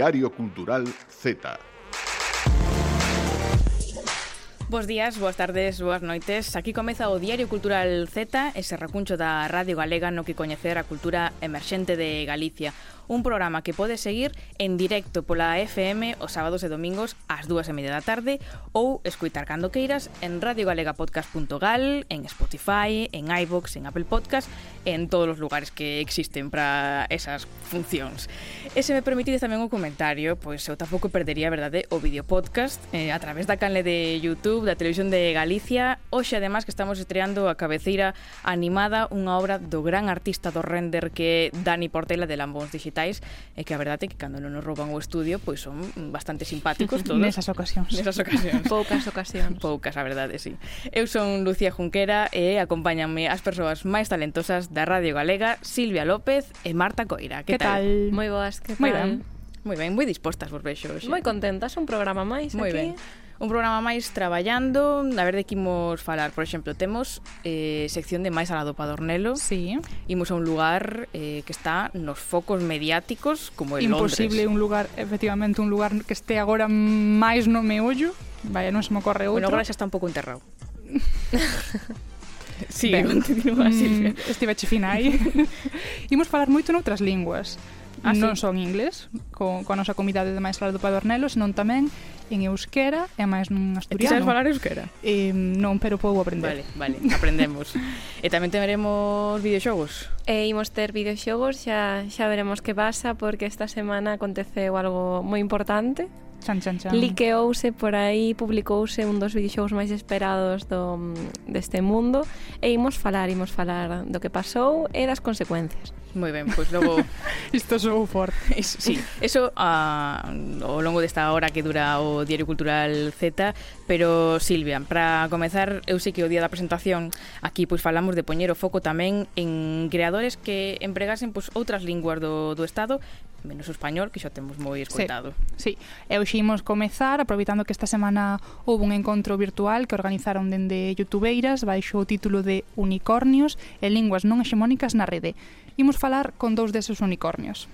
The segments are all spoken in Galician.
Diario Cultural Z. Bos días, boas tardes, boas noites. Aquí comeza o Diario Cultural Z, ese recuncho da Radio Galega no que coñecer a cultura emerxente de Galicia un programa que podes seguir en directo pola FM os sábados e domingos ás dúas e media da tarde ou escuitar cando queiras en radiogalegapodcast.gal, en Spotify, en iVox, en Apple Podcast, en todos os lugares que existen para esas funcións. E se me permitides tamén un comentario, pois eu tampouco perdería, verdade, o vídeo podcast eh, a través da canle de YouTube da Televisión de Galicia. Hoxe, además, que estamos estreando a cabeceira animada unha obra do gran artista do render que é Dani Portela de Lambons Digital hospitais e eh, que a verdade é que cando non nos rouban o estudio pois son bastante simpáticos todos. Nesas ocasións. Nesas ocasións. Poucas ocasións. Poucas, a verdade, sí. Eu son Lucía Junquera e acompáñanme as persoas máis talentosas da Radio Galega, Silvia López e Marta Coira. Que, que tal? tal? Moi boas, que tal? Moi ben. Moi ben, moi dispostas vos vexo. Moi contentas, un programa máis Moi aquí. ben un programa máis traballando a ver de que imos falar por exemplo temos eh, sección de máis alado para Dornelo sí. imos a un lugar eh, que está nos focos mediáticos como en imposible Londres. un lugar efectivamente un lugar que este agora máis no meollo vaya non se me ocorre outro bueno, agora xa está un pouco enterrado Sí, ben, continúa, mm, Silvia. Mm, estive fina aí. Imos falar moito noutras linguas ah, non sí? son inglés, co, coa nosa comunidade de Maestra do Padornelo, senón tamén en euskera e máis nun asturiano. E sabes falar euskera? Eh, non, pero podo aprender. Vale, vale, aprendemos. e tamén teremos videoxogos? E imos ter videoxogos, xa, xa veremos que pasa, porque esta semana aconteceu algo moi importante Chan, chan, chan. Liqueouse por aí, publicouse un dos videoxogos máis esperados do, deste mundo e imos falar, imos falar do que pasou e das consecuencias. Moi ben, pois logo... Isto sou forte. Iso, sí, eso a, ao longo desta hora que dura o Diario Cultural Z, pero Silvia, para comezar, eu sei que o día da presentación aquí pois falamos de poñer o foco tamén en creadores que empregasen pois outras linguas do, do Estado, menos o español que xa temos moi escoitado. Sí, sí. e hoxe imos comezar aproveitando que esta semana houve un encontro virtual que organizaron dende youtubeiras baixo o título de Unicornios e linguas non hexemónicas na rede. Imos falar con dous deses unicornios.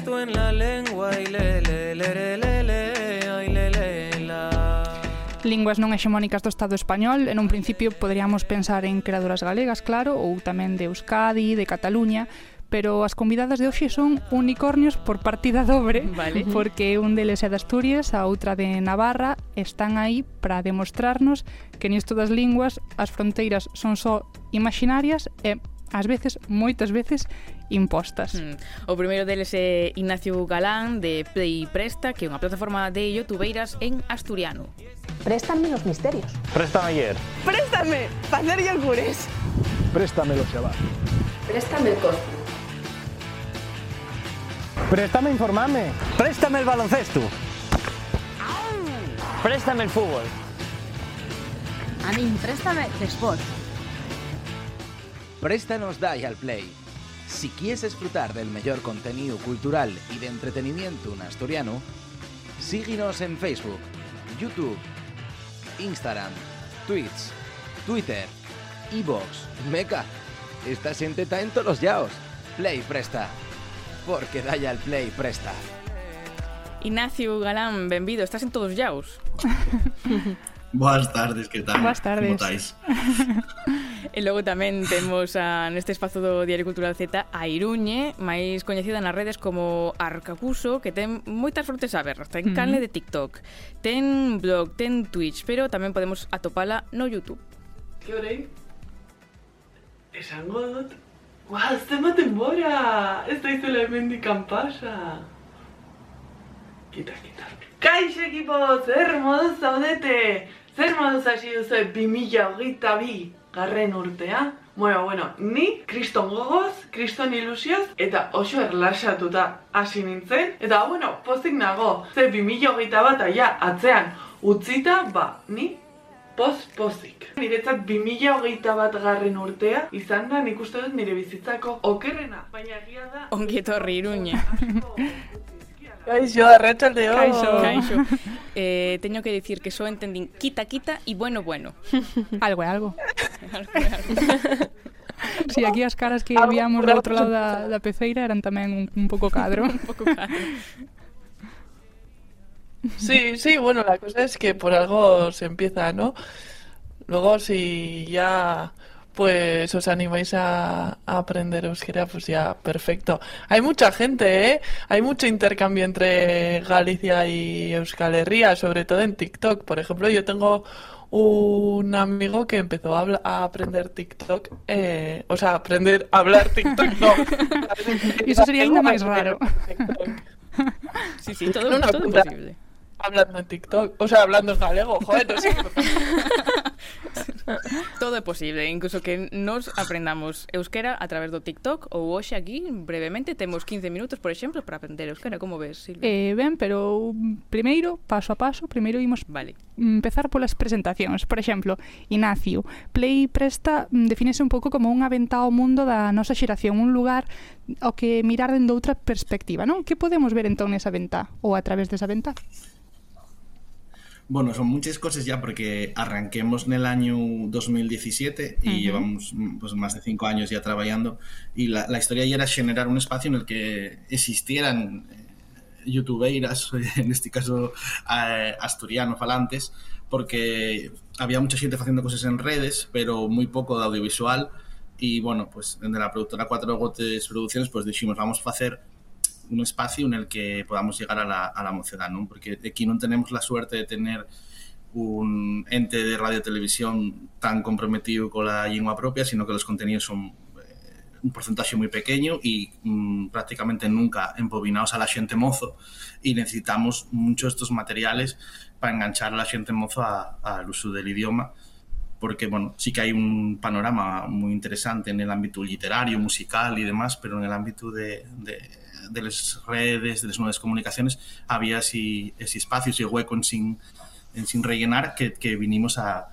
gusto en la lengua y le le le le le ay le le la Linguas non hexemónicas do Estado español, en un principio poderíamos pensar en creadoras galegas, claro, ou tamén de Euskadi, de Cataluña, pero as convidadas de hoxe son unicornios por partida dobre, vale. porque un deles é de Asturias, a outra de Navarra, están aí para demostrarnos que nisto das linguas as fronteiras son só imaginarias e ás veces, moitas veces, impostas. Mm. O primeiro deles é Ignacio Galán de Play Presta, que é unha plataforma de youtubeiras en asturiano. Préstame los misterios. Préstame ayer. Préstame facer yogures. Préstame los xabás. Préstame el cosmo. Préstame informarme. Préstame el baloncesto. Préstame el fútbol. A mí, préstame el sport. Préstanos Dial Play. Si quieres disfrutar del mejor contenido cultural y de entretenimiento en asturiano, síguenos en Facebook, YouTube, Instagram, Twitch, Twitter, Evox, Meca. Esta gente está en todos los yaos. Play presta. Porque Dial Play presta. Ignacio Galán, benvido. Estás en todos os yaos. Boas tardes, que tal? Boas tardes. Como tais? e logo tamén temos a, neste espazo do Diario Cultural Z a Iruñe, máis coñecida nas redes como Arcacuso, que ten moitas frontes a ver. Ten canle de TikTok, ten blog, ten Twitch, pero tamén podemos atopala no YouTube. Que orei? Esangot? Guau, estema tembora! Estáis solamente campasa! Quita, quita. Caixa, equipos! ¡Hermoso saudete! Zer moduz hasi duzu 2000 hogeita bi garren urtea? Bueno, bueno, ni kriston gogoz, kriston ilusioz, eta oso erlaxatuta hasi nintzen. Eta, bueno, pozik nago, ze 2000 hogeita bat aia atzean utzita, ba, ni poz-pozik. Niretzat 2000 hogeita bat garren urtea, izan da nik uste dut nire bizitzako okerrena. Baina egia da... Ongi etorri Caixo, arréchale o. Caixo, caixo. Eh, teño que dicir que só entendín quita, quita e bueno, bueno. Algo é algo. algo, é algo. Si, sí, aquí as caras que víamos do outro lado da, da peceira eran tamén un, un pouco cadro. un pouco cadro. Sí, sí, bueno, la cosa es que por algo se empieza, ¿no? Luego si ya pues os animáis a, a, aprender euskera, pues ya, perfecto. Hay mucha gente, ¿eh? Hay mucho intercambio entre Galicia y Euskal Herria, sobre todo en TikTok. Por ejemplo, yo tengo un amigo que empezó a, a aprender TikTok, eh, o sea, aprender a hablar TikTok, no. Eso sería ainda máis raro. Sí, sí, todo, no, todo es posible. Hablando en TikTok, o sea, hablando en galego, joder, no sé. Todo é posible, incluso que nos aprendamos euskera a través do TikTok ou hoxe aquí, brevemente, temos 15 minutos, por exemplo, para aprender euskera, como ves, Silvia? Eh, ben, pero primeiro, paso a paso, primeiro imos vale. empezar polas presentacións. Por exemplo, Ignacio, Play Presta mm, definese un pouco como unha venta ao mundo da nosa xeración, un lugar ao que mirar dende outra perspectiva, non? Que podemos ver entón nesa venta ou a través desa ventá? Bueno, son muchas cosas ya porque arranquemos en el año 2017 y uh -huh. llevamos pues, más de cinco años ya trabajando y la, la, historia ya era generar un espacio en el que existieran eh, youtubeiras, en este caso eh, asturiano falantes, porque había mucha gente haciendo cosas en redes, pero muy poco de audiovisual y bueno, pues desde la productora Cuatro Gotes Producciones pues dijimos vamos a hacer un espacio en el que podamos llegar a la, a la mocedad, ¿no? Porque aquí no tenemos la suerte de tener un ente de radio televisión tan comprometido con la lengua propia, sino que los contenidos son eh, un porcentaje muy pequeño y mmm, prácticamente nunca embobinados a la gente mozo y necesitamos muchos estos materiales para enganchar a la gente mozo al uso del idioma porque bueno, sí que hay un panorama muy interesante en el ámbito literario, musical y demás, pero en el ámbito de, de de las redes, de las nuevas comunicaciones, había así, ese espacio, ese hueco en sin, sin rellenar que, que vinimos a,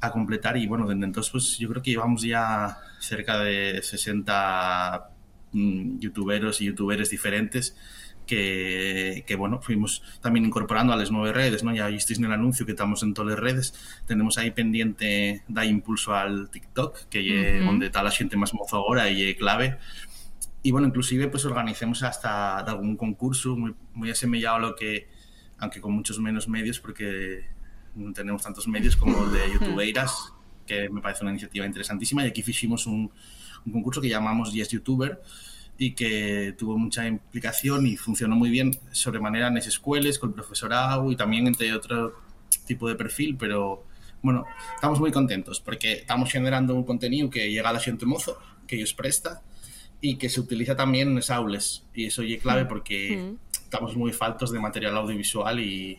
a, completar y bueno, desde entonces pues yo creo que llevamos ya cerca de 60 mmm, youtuberos y youtuberes diferentes que, que, bueno, fuimos también incorporando a las nueve redes, ¿no? Ya visteis en el anuncio que estamos en todas las redes, tenemos ahí pendiente dar impulso al TikTok, que uh -huh. donde está la gente más mozo ahora y clave, y bueno, inclusive pues organicemos hasta algún concurso muy, muy asemejado a lo que, aunque con muchos menos medios, porque no tenemos tantos medios como el de youtubeiras, que me parece una iniciativa interesantísima, y aquí hicimos un, un concurso que llamamos Yes YouTuber, y que tuvo mucha implicación y funcionó muy bien sobremanera en las escuelas, con el profesorado y también entre otro tipo de perfil, pero bueno, estamos muy contentos porque estamos generando un contenido que llega a la gente mozo, que ellos presta, y que se utiliza también en las aulas. Y eso es clave porque mm. estamos muy faltos de material audiovisual y,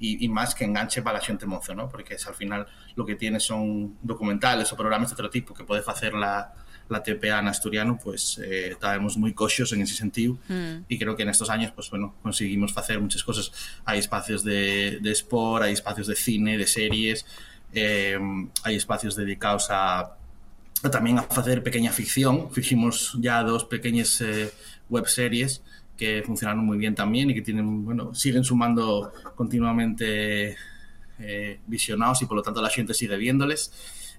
y, y, más que enganche para la gente mozo, ¿no? Porque es, al final lo que tiene son documentales o programas de otro tipo que puede hacer la, la TPA en asturiano, pues eh, estábamos muy coxos en ese sentido mm. y creo que en estos años, pues bueno, conseguimos hacer muchas cosas. Hay espacios de, de sport, hay espacios de cine, de series, eh, hay espacios dedicados a tamén a facer pequeña ficción. Fiximos ya dos pequeñas eh, webseries que funcionaron moi bien tamén e que tienen, bueno, siguen sumando continuamente eh, visionados e polo tanto la xente sigue viéndoles.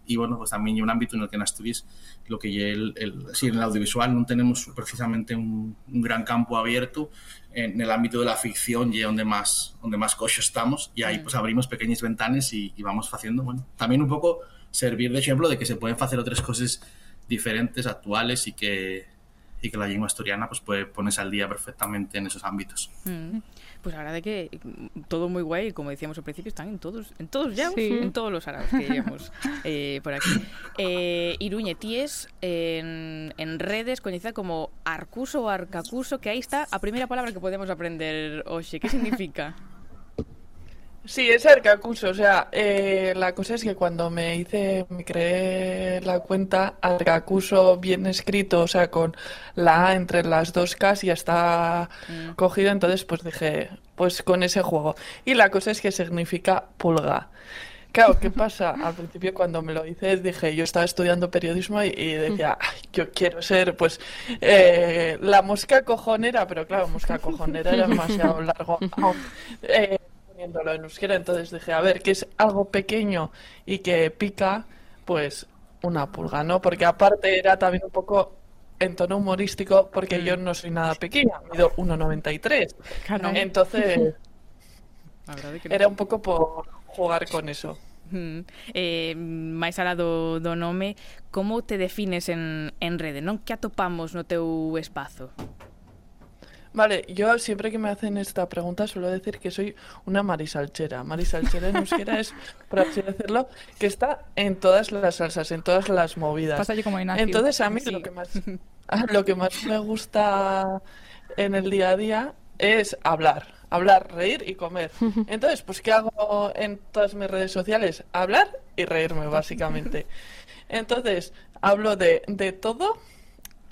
Y bueno, pues también hay un ámbito en el que en Asturias lo que el, el, en el audiovisual no tenemos precisamente un, un, gran campo abierto en el ámbito de la ficción y donde más donde más estamos. Y ahí pues abrimos pequeñas ventanas y, y vamos haciendo, bueno, también un poco servir de ejemplo de que se pueden hacer otras cosas diferentes, actuales y que, y que la lengua asturiana pues puede ponerse al día perfectamente en esos ámbitos. Mm. Pues la verdad es que mm, todo muy guay, como decíamos al principio, están en todos, en todos ya, Sí. en todos los árabes que llevamos eh, por aquí. Eh, Iruñe, en, en redes conocida como Arcuso o Arcacuso, que ahí está a primera palabra que podemos aprender hoxe. ¿Qué significa? Sí, es Arcacuso. O sea, eh, la cosa es que cuando me hice, me creé la cuenta, Arcacuso bien escrito, o sea, con la A entre las dos Ks ya está Mm. cogido. Entonces, pues dije, pues con ese juego. Y la cosa es que significa pulga. Claro, ¿qué pasa? Al principio cuando me lo hice dije, yo estaba estudiando periodismo y, y decía, "Ay, yo quiero ser pues eh, la mosca cojonera, pero claro, mosca cojonera era demasiado largo. eh, poniéndolo en euskera, entonces dije, a ver, que es algo pequeño y que pica, pues una pulga, ¿no? Porque aparte era también un poco en tono humorístico, porque yo no soy nada pequeña, mido 1,93. Claro. Entonces era un poco por jugar con eso. Mm. Eh, máis alá do, do nome, como te defines en, en rede? Non que atopamos no teu espazo? Vale, yo siempre que me hacen esta pregunta suelo decir que soy una marisalchera. Marisalchera en euskera es, por así decirlo, que está en todas las salsas, en todas las movidas. Pasa como Ignacio. Entonces a mí Sí. lo que más lo que más me gusta en el día a día es hablar, hablar, reír y comer. Entonces, pues ¿qué hago en todas mis redes sociales? Hablar y reírme básicamente. Entonces, hablo de, de todo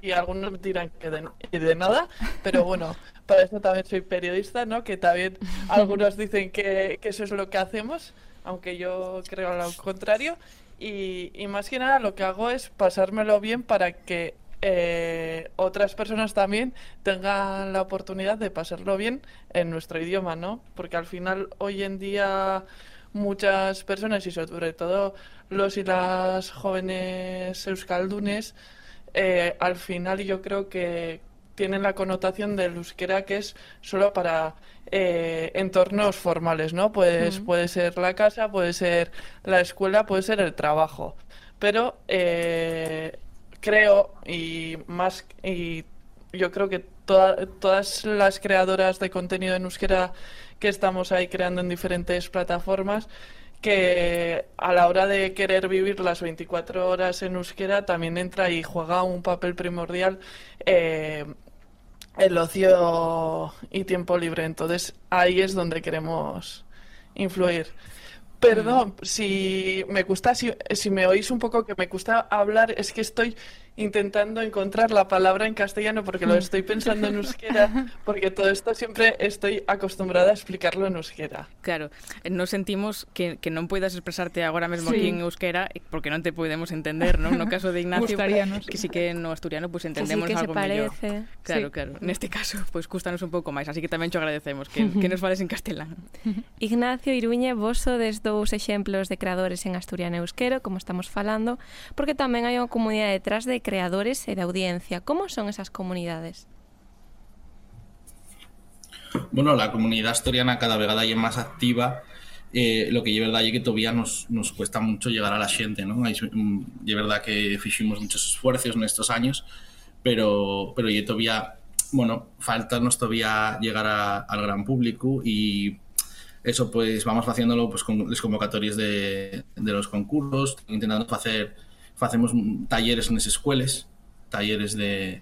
y algunos me dirán que de, de nada, pero bueno, para eso también soy periodista, ¿no? Que también algunos dicen que, que eso es lo que hacemos, aunque yo creo lo contrario. Y, y más que nada lo que hago es pasármelo bien para que eh, otras personas también tengan la oportunidad de pasarlo bien en nuestro idioma, ¿no? Porque al final hoy en día muchas personas y sobre todo los y las jóvenes euskaldunes eh, al final yo creo que tienen la connotación del euskera que es solo para eh, entornos formales, ¿no? Pues. Puede ser la casa, puede ser la escuela, puede ser el trabajo. Pero eh, creo, y más, y yo creo que toda- todas las creadoras de contenido en euskera que estamos ahí creando en diferentes plataformas, que a la hora de querer vivir las 24 horas en euskera también entra y juega un papel primordial eh, el ocio y tiempo libre. Entonces ahí es donde queremos influir. Perdón, si me gusta, si, si me oís un poco que me gusta hablar, es que estoy intentando encontrar la palabra en castellano porque lo estoy pensando en euskera, porque todo esto siempre estoy acostumbrada a explicarlo en euskera. Claro, eh, nos sentimos que, que non poidas expresarte agora mesmo Sí. aquí en euskera eh, porque non te podemos entender? No caso de Ignacio, que sí que no asturiano pues Que sí entendemos que se algo mellor. parece. Claro, Sí. claro. Neste caso, pues cústanos un pouco máis, así que tamén cho agradecemos que, que nos fales en castelán. Ignacio Iruñe, vos sodes dous exemplos de creadores en asturiano e euskero, como estamos falando, porque tamén hai unha comunidade detrás de creadores e de audiencia. Como son esas comunidades? Bueno, la comunidad asturiana cada vegada é máis activa eh, lo que é verdade é que todavía nos, nos cuesta mucho llegar a la xente, ¿no? Hai, mm, verdad que fiximos muchos esfuerzos nestos años, pero, pero todavía, bueno, faltanos todavía llegar a, al gran público y eso pues vamos haciéndolo pues con las convocatorias de, de los concursos, intentando hacer, hacemos talleres en esas escuelas, talleres de,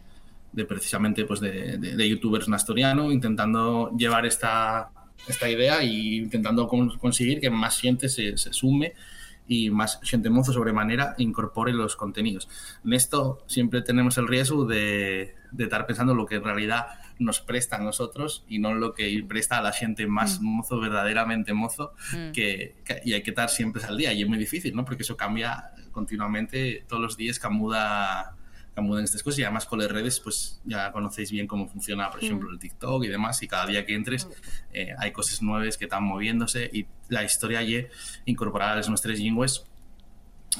de precisamente pues de, de, youtubers en asturiano, intentando llevar esta, esta idea y intentando con, conseguir que más gente se, se sume y más gente mozo sobremanera incorpore los contenidos. En esto siempre tenemos el riesgo de, de estar pensando lo que en realidad nos presta a nosotros y no lo que presta a la gente más mm. mozo, verdaderamente mozo, mm. que, que, y hay que estar siempre al día. Y es muy difícil, ¿no? Porque eso cambia continuamente todos los días, que muda en estas cosas y además con las redes pues ya conocéis bien cómo funciona por ejemplo el TikTok y demás y cada día que entres eh, hay cosas nuevas que están moviéndose y la historia y incorporar las nuestras lenguas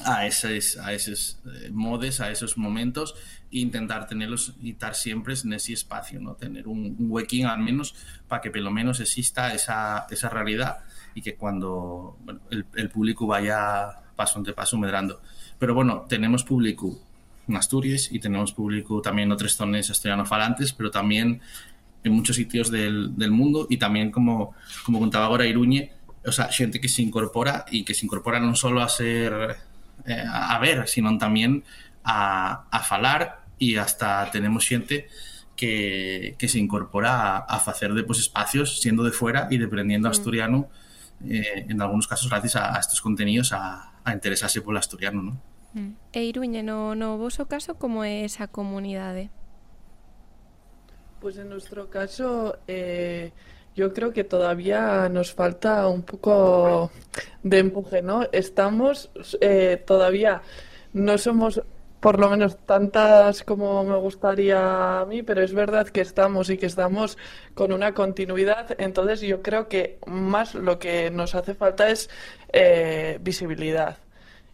a esos, a esos eh, modes, a esos momentos e intentar tenerlos y estar siempre en ese espacio, ¿no? tener un, un huequín al menos para que por lo menos exista esa, esa realidad y que cuando bueno, el, el, público vaya paso ante paso medrando. Pero bueno, tenemos público en Asturias y tenemos público también en otras zonas asturiano-falantes, pero también en muchos sitios del, del, mundo y también, como, como contaba ahora Iruñe, o sea, gente que se incorpora y que se incorpora no solo a ser eh, a ver, sino también a, a falar y hasta tenemos gente que, que se incorpora a, a hacer de pues, espacios siendo de fuera y deprendiendo mm. asturiano eh, en algunos casos gracias a, a estos contenidos a, a interesarse por el asturiano, ¿no? Mm. E Iruña, no, no voso caso, como é esa comunidade? Pues en nuestro caso, eh, yo creo que todavía nos falta un poco de empuje, ¿no? Estamos eh, todavía, no somos por lo menos tantas como me gustaría a mí, pero es verdad que estamos y que estamos con una continuidad. Entonces yo creo que más lo que nos hace falta es eh, visibilidad.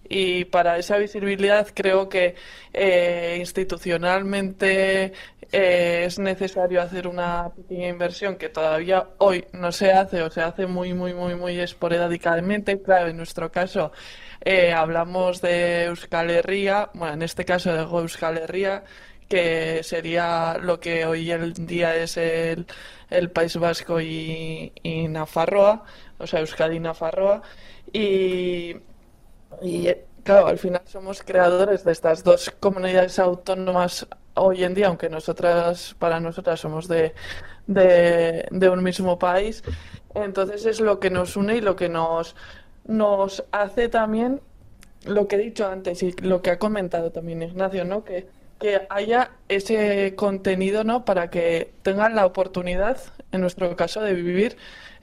Y para esa visibilidad creo que eh, institucionalmente eh, es necesario hacer una pequeña inversión que todavía hoy no se hace o se hace muy, muy, muy, muy esporádicamente. Claro, en nuestro caso eh, hablamos de Euskal Herria, bueno, en este caso de Euskal Herria, que sería lo que hoy en día es el, el País Vasco y, y Nafarroa, o sea, Euskadi y Nafarroa. Y y claro, al final somos creadores de estas dos comunidades autónomas hoy en día, aunque nosotras, para nosotras somos de, un mismo país. Entonces es lo que nos une y lo que nos, nos hace también lo que he dicho antes y lo que ha comentado también Ignacio, ¿no? Que, que haya ese contenido, ¿no? Para que tengan la oportunidad, en nuestro caso, de vivir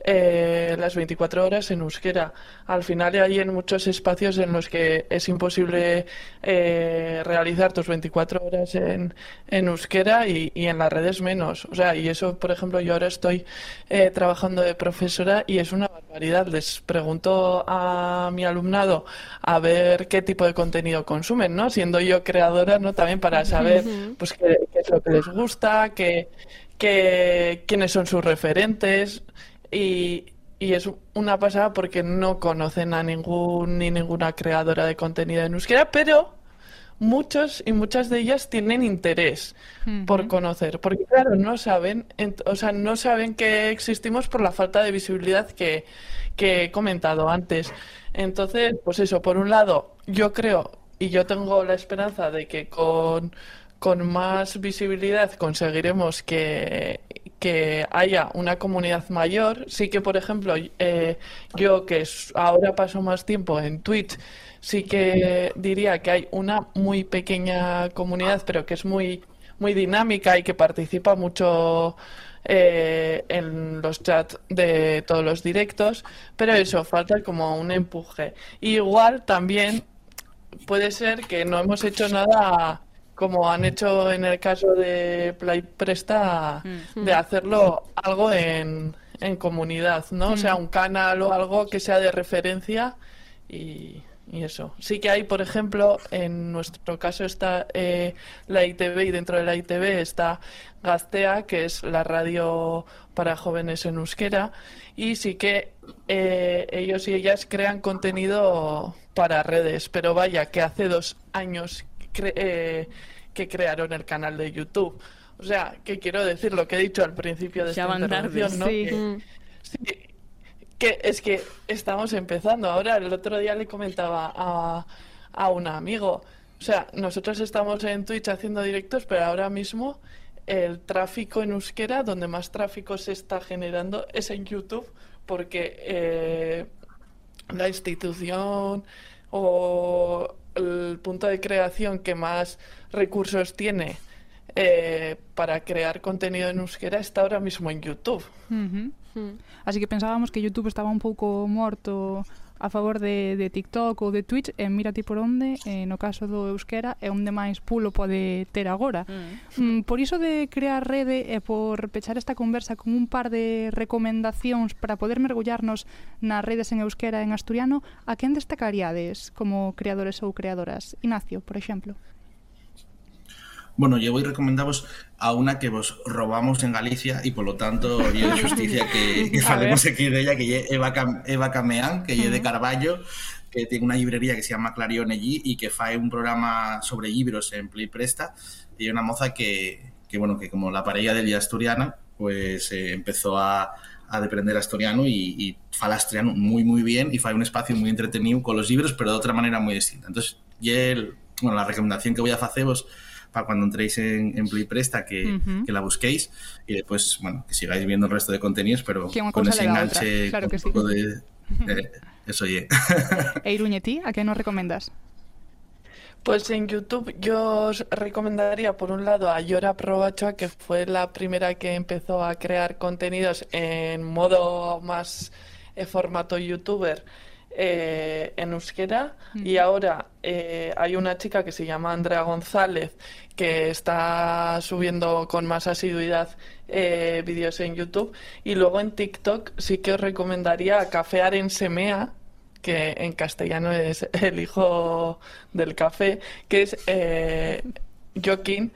eh, las 24 horas en euskera. Al final hay en muchos espacios en los que es imposible eh, realizar tus 24 horas en, en euskera y, y, en las redes menos. O sea, y eso, por ejemplo, yo ahora estoy eh, trabajando de profesora y es una barbaridad. Les pregunto a mi alumnado a ver qué tipo de contenido consumen, ¿no? Siendo yo creadora, ¿no? También para saber pues qué, qué es lo que les gusta, qué, qué, quiénes son sus referentes y, y es una pasada porque no conocen a ningún ni ninguna creadora de contenido en euskera, pero muchos y muchas de ellas tienen interés uh -huh. por conocer, porque claro, no saben, o sea, no saben que existimos por la falta de visibilidad que, que he comentado antes. Entonces, pues eso, por un lado, yo creo y yo tengo la esperanza de que con con más visibilidad conseguiremos que, que, haya una comunidad mayor. Sí que, por ejemplo, eh, yo que ahora paso más tiempo en Twitch, sí que diría que hay una muy pequeña comunidad, pero que es muy, muy dinámica y que participa mucho eh, en los chats de todos los directos, pero eso, falta como un empuje. Igual también puede ser que no hemos hecho nada como han hecho en el caso de Play Presta, mm. de hacerlo algo en, en comunidad, ¿no? Mm. O sea, un canal o algo que sea de referencia y, y eso. Sí que hay, por ejemplo, en nuestro caso está eh, la ITV y dentro de la ITV está Gastea, que es la radio para jóvenes en euskera, y sí que eh, ellos y ellas crean contenido para redes, pero vaya, que hace dos años eh, que crearon el canal de YouTube. O sea, que quiero decir lo que he dicho al principio de ya esta intervención, ¿no? Sí. Que, mm. sí, que es que estamos empezando. Ahora, el otro día le comentaba a, a un amigo, o sea, nosotros estamos en Twitch haciendo directos, pero ahora mismo el tráfico en euskera, donde más tráfico se está generando, es en YouTube, porque eh, la institución o el punto de creación que más recursos tiene eh, para crear contenido en euskera está ahora mismo en YouTube. Uh -huh. Mm. Así que pensábamos que YouTube estaba un pouco morto a favor de, de TikTok ou de Twitch e mírate por onde, eh, no caso do Euskera, é onde máis pulo pode ter agora. Mm. Mm, por iso de crear rede e por pechar esta conversa con un par de recomendacións para poder mergullarnos nas redes en Euskera e en asturiano, a quen destacaríades como creadores ou creadoras? Ignacio, por exemplo. Bueno, yo voy a recomendaros a una que vos robamos en Galicia y por lo tanto yo de justicia que, que falemos aquí de ella, que es Eva, Cam, Eva Cameán, que es de Carballo, que tiene una librería que se llama Clarion allí y que fae un programa sobre libros en Play Presta. Y una moza que, que bueno, que como la pareja de ella asturiana, pues eh, empezó a, a deprender asturiano y, y fala asturiano muy muy bien y fae un espacio muy entretenido con los libros, pero de otra manera muy distinta. Entonces, y el, bueno, la recomendación que voy a haceros para cuando entréis en, en Play Presta que, uh -huh. que, la busquéis y después, bueno, que sigáis viendo el resto de contenidos, pero con ese enganche claro que sí. de... Eh, eso oye. e Iruñe, ti, a qué nos recomendas? Pues en YouTube yo os recomendaría por un lado a Yora Probachoa, que fue la primera que empezó a crear contenidos en modo más eh, formato youtuber eh, en euskera mm. y ahora eh, hay una chica que se llama Andrea González que está subiendo con más asiduidad eh, vídeos en YouTube y luego en TikTok sí que os recomendaría Cafear en Semea que en castellano es el hijo del café que es Joaquín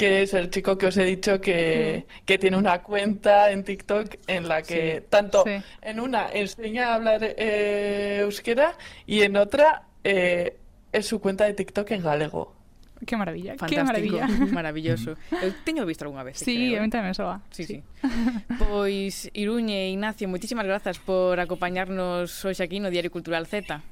que es el chico que os he dicho que, sí. que tiene una cuenta en TikTok en la que sí. tanto sí. en una enseña a hablar eh, euskera y en otra eh, es su cuenta de TikTok en galego. Qué maravilla, Fantástico, qué maravilla. Maravilloso. Eu teño visto algunha vez, Sí, creo. a mí ¿eh? tamén soa. Sí, sí. sí. pois, Iruñe e Ignacio, moitísimas grazas por acompañarnos hoxe aquí no Diario Cultural Z.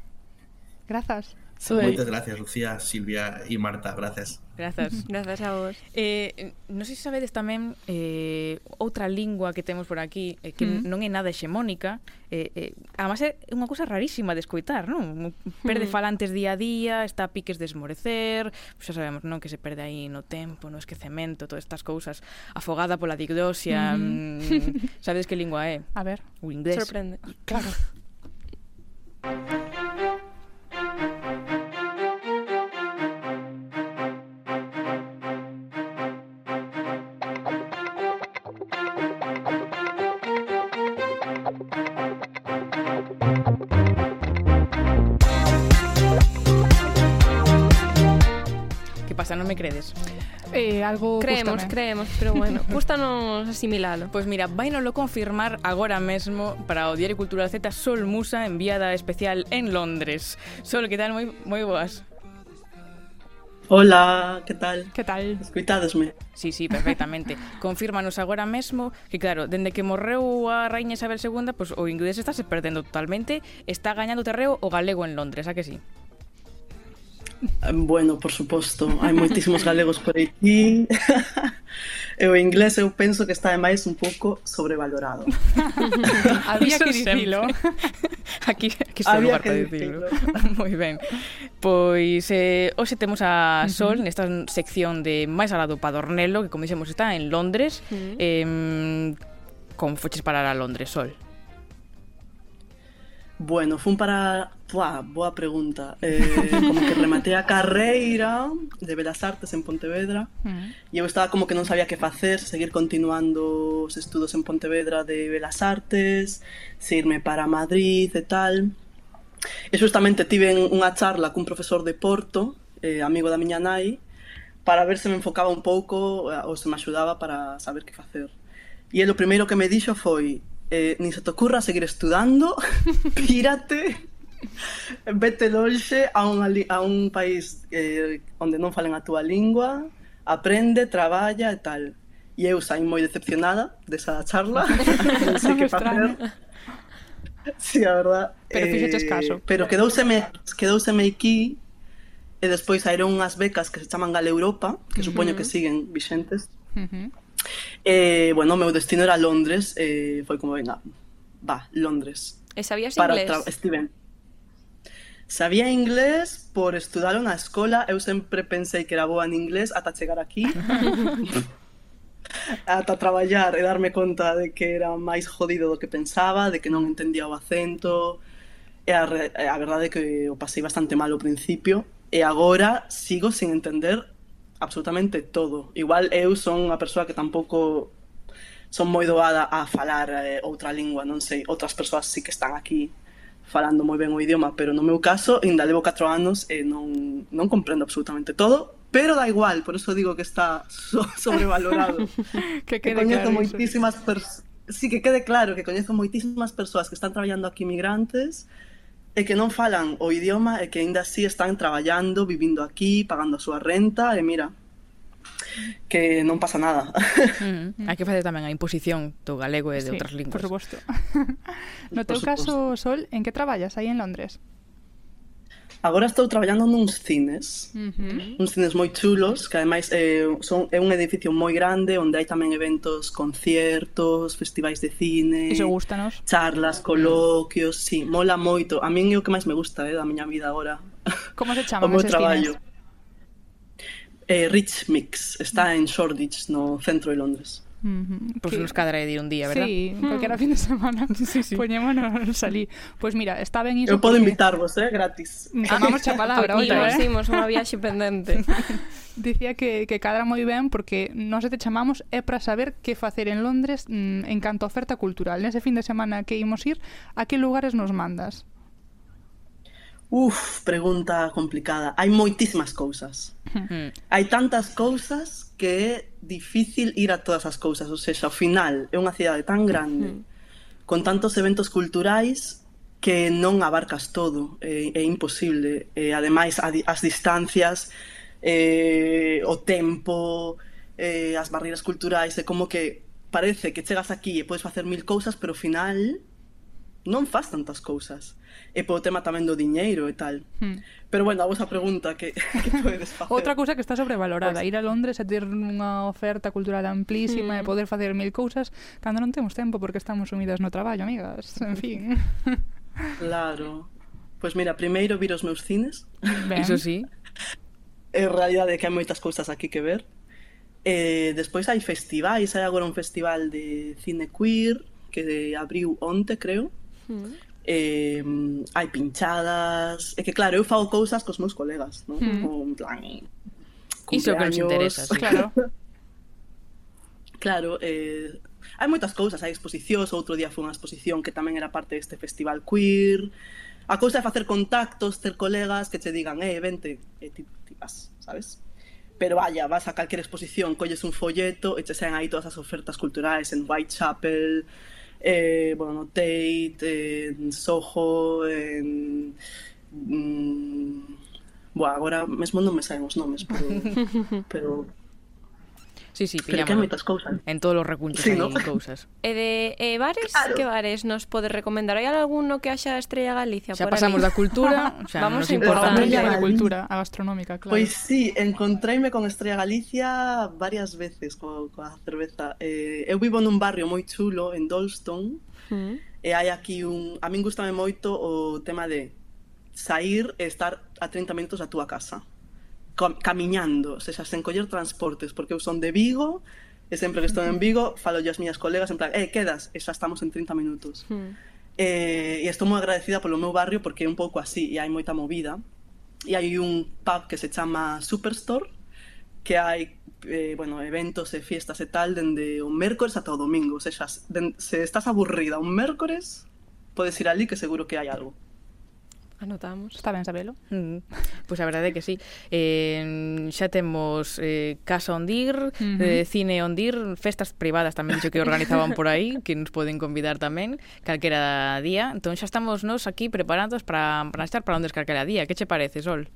Grazas. Soy. Moitas gracias, Lucía, Silvia e Marta, Gracias. Grazas. Grazas a vos. Eh, non sei se sabedes tamén eh, outra lingua que temos por aquí eh, que mm. non é nada hexemónica. Eh, eh, además é unha cousa rarísima de escoitar, non? Perde mm. falantes día a día, está a piques de esmorecer, pues xa sabemos, non? Que se perde aí no tempo, no esquecemento, todas estas cousas. Afogada pola digdosia. Mm-hmm. Mm. Mm, sabedes que lingua é? A ver. O inglés. Sorprende. Claro. pasa, non me credes? Eh, algo Creemos, gustame. creemos, pero bueno, gustanos asimilalo. Pois pues mira, vainolo confirmar agora mesmo para o Diario Cultural Z Sol Musa, enviada especial en Londres. Sol, que tal? Moi, moi boas. Hola, que tal? Que tal? Escoitadesme? Sí, sí, perfectamente. Confírmanos agora mesmo que, claro, dende que morreu a Rainha Isabel II, pois pues, o inglés está se perdendo totalmente, está gañando terreo o galego en Londres, a que sí? Bueno, por suposto, hai moitísimos galegos por aquí. E o inglés eu penso que está máis un pouco sobrevalorado. Había que dicilo. Aquí, aquí está o lugar para dicilo. Moi ben. Pois eh, hoxe temos a Sol uh -huh. nesta sección de máis alado Padornelo, que como dixemos está en Londres, uh -huh. eh, con foches para a Londres, Sol. Bueno, fun para... Buah, boa pregunta. Eh, como que rematei a carreira de Belas Artes en Pontevedra mm. e eu estaba como que non sabía que facer, seguir continuando os estudos en Pontevedra de Belas Artes, se irme para Madrid e tal. E justamente tive unha charla cun profesor de Porto, eh, amigo da miña nai, para ver se me enfocaba un pouco ou se me axudaba para saber que facer. E el o primeiro que me dixo foi eh, ni se te ocurra seguir estudando, pírate, vete lonxe a un, a un país eh, onde non falen a túa lingua, aprende, traballa e tal. E eu saí moi decepcionada desa charla, non sei que facer. Sí, a verdad. Pero eh, fíxetes caso. Pero quedouseme, quedouseme aquí e despois saíron unhas becas que se chaman Gale Europa, que uh -huh. supoño que siguen vixentes. Uh -huh. Eh, bueno, o meu destino era Londres, Eh, foi como, venga, va, Londres. E sabías para inglés? Steven. Sabía inglés por estudalo na escola, eu sempre pensei que era boa en inglés ata chegar aquí. ata traballar e darme conta de que era máis jodido do que pensaba, de que non entendía o acento, e a, re, a verdade é que o pasei bastante mal ao principio, e agora sigo sin entender absolutamente todo. Igual eu son unha persoa que tampouco son moi doada a falar eh, outra lingua, non sei, outras persoas sí que están aquí falando moi ben o idioma, pero no meu caso ainda levo 4 anos e non, non comprendo absolutamente todo, pero da igual, por eso digo que está so sobrevalorado. que quede que coñezo claro moitísimas persoas Sí, que quede claro que coñezo moitísimas persoas que están traballando aquí migrantes e que non falan o idioma e que aínda así están traballando, vivindo aquí, pagando a súa renta e mira, que non pasa nada. Mm, hai que facer tamén a imposición do galego e de sí, outras linguas. Por suposto. no teu caso, Sol, en que traballas aí en Londres? Agora estou traballando nuns cines, uh -huh. uns cines moi chulos, que ademais é, son, é un edificio moi grande onde hai tamén eventos, conciertos, festivais de cine, Iso gustanos. charlas, coloquios, sí, mola moito. A min é o que máis me gusta eh, da miña vida agora. Como se chaman eses traballo. cines? Eh, Rich Mix, está en Shoreditch, no centro de Londres. Uh -huh. Pois pues que... nos cadra de un día, verdad? Sí, mm. fin de semana sí, sí. poñémonos salí. Pois pues mira, está ben iso. Eu podo porque... invitarvos, eh, gratis. Mm, tomamos a palabra, oye, eh? ¿eh? Imos unha viaxe pendente. Dicía que, que cadra moi ben porque nós te chamamos é para saber que facer en Londres mm, en canto a oferta cultural. Nese fin de semana que imos ir, a que lugares nos mandas? Uf, pregunta complicada. Hai moitísimas cousas. Mm. Hai tantas cousas que é difícil ir a todas as cousas, ou seja, ao final é unha cidade tan grande, con tantos eventos culturais que non abarcas todo, é, é imposible. E, ademais, as distancias, eh, o tempo, eh, as barreiras culturais, é como que parece que chegas aquí e podes facer mil cousas, pero ao final non faz tantas cousas e polo tema tamén do diñeiro e tal. Hmm. Pero bueno, a vosa pregunta que, que podedes facer. Outra cousa que está sobrevalorada, pues... ir a Londres e ter unha oferta cultural amplísima mm. e poder facer mil cousas cando non temos tempo porque estamos sumidas no traballo, amigas. En fin. claro. Pois pues mira, primeiro vir os meus cines. Ben. Iso sí. É realidade que hai moitas cousas aquí que ver. Eh, despois hai festivais, hai agora un festival de cine queer que abriu onte, creo. Hmm eh, hai pinchadas, é que claro, eu fago cousas cos meus colegas, non? Mm. Como en plan Iso que nos interesa, sí. claro. claro, eh, hai moitas cousas, hai exposicións, outro día foi unha exposición que tamén era parte deste festival queer. A cousa é facer contactos, ter colegas que che digan, "Eh, vente", e ti, ti vas, sabes? pero vaya, vas a calquer exposición, colles un folleto e che saen aí todas as ofertas culturais en Whitechapel, eh, bueno, no Tate, en Soho, en... Mm, Buah, agora mesmo non me saen os nomes, pero, pero Sí, sí, Pero que hai moitas cousas. En todos os recunchos sí, hai no? cousas. E eh, de eh, bares, claro. que bares nos podes recomendar? Hai algúno que haxa Estrella Galicia? Xa por pasamos da cultura, xa Vamos nos importa. A cultura, a gastronómica, claro. Pois pues sí, encontreime con Estrella Galicia varias veces coa, coa cerveza. Eh, eu vivo nun barrio moi chulo, en Dolston, mm. e hai aquí un... A min gustame moito o tema de sair e estar a 30 minutos da túa casa camiñando, se xa, sen coller transportes, porque eu son de Vigo, e sempre que estou en Vigo, falo as miñas colegas en plan, eh, quedas, e xa estamos en 30 minutos. Mm. Eh, e estou moi agradecida polo meu barrio porque é un pouco así e hai moita movida. E hai un pub que se chama Superstore, que hai eh, bueno, eventos e fiestas e tal dende o mércores ata o domingo, ou seja, se estás aburrida un mércores, podes ir ali que seguro que hai algo. Anotamos. Está ben sabelo. Mm. Pois pues a verdade é que sí. Eh, xa temos eh, Casa Ondir, uh -huh. eh, Cine Ondir, festas privadas tamén dixo que organizaban por aí, que nos poden convidar tamén calquera día. Entón xa estamos nos aquí preparados para, para estar para onde calquera día. Que che parece, Sol?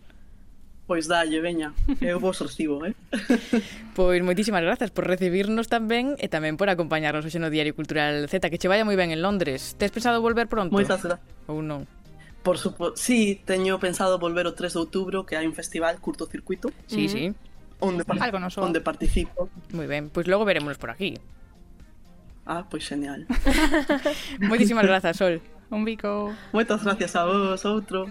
Pois dalle, veña, eu vos recibo, eh? Pois moitísimas grazas por recibirnos tamén e tamén por acompañarnos hoxe no Diario Cultural Z, que che vaya moi ben en Londres. Tes pensado volver pronto? Moitas gracias. Ou non? Por suposto, sí, teño pensado volver o 3 de outubro que hai un festival curtocircuito. Sí, mm. sí. Onde, par Algo nos onde participo. Moi ben, pois pues logo verémonos por aquí. Ah, pois pues genial. Moitísimas grazas, Sol. Un bico. Moitas gracias a vos, outro.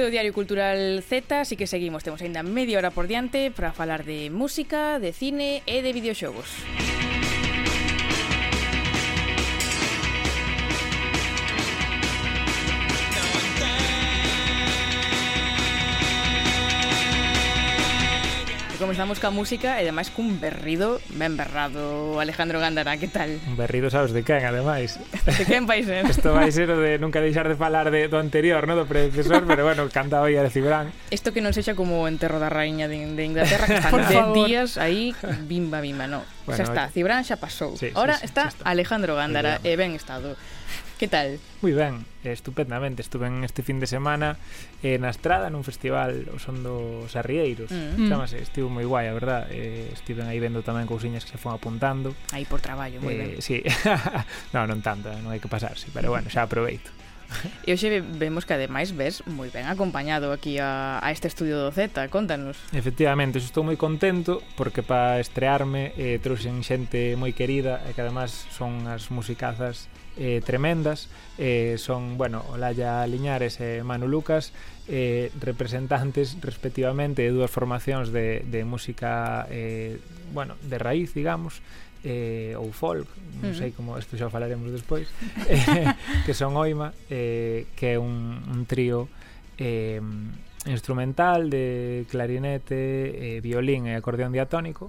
Este é o Diario Cultural Z, así que seguimos, temos aínda media hora por diante para falar de música, de cine e de videoxogos. Música Comezamos ca música e ademais cun berrido ben berrado. Alejandro Gándara, que tal? Un berrido sabes de quen, ademais? De quen vai ser? Isto vai ser o de nunca deixar de falar de, do anterior, no? do predecesor Pero bueno, canta hoy a Cibrán Isto que non sexa como o enterro da raíña de, de Inglaterra Que están de días aí, bimba, bimba, no. Bueno, Xa está, Cibrán xa pasou. Sí, Ahora sí, sí, está, está. Alejandro Gándara e ben estado. Que tal? Moi ben, estupendamente. Estuve en este fin de semana eh, na Estrada nun festival, o son dos Arrieiros. Mm. Chámase, mm. estivo moi guai, a verdad. Eh, estiven aí vendo tamén cousiñas que se fon apuntando. Aí por traballo, moi eh, ben. Sí. non, non tanto, non hai que pasarse, pero bueno, xa aproveito. E hoxe vemos que ademais ves moi ben acompañado aquí a, a este estudio do Z, contanos. Efectivamente, estou moi contento porque para estrearme eh, trouxen xente moi querida e que además son as musicazas eh, tremendas. Eh, son, bueno, Olaya Liñares e Manu Lucas eh, representantes respectivamente de dúas formacións de, de música eh, bueno, de raíz, digamos eh, ou folk, non sei como isto xa falaremos despois eh, que son Oima eh, que é un, un trío eh, instrumental de clarinete, eh, violín e acordeón diatónico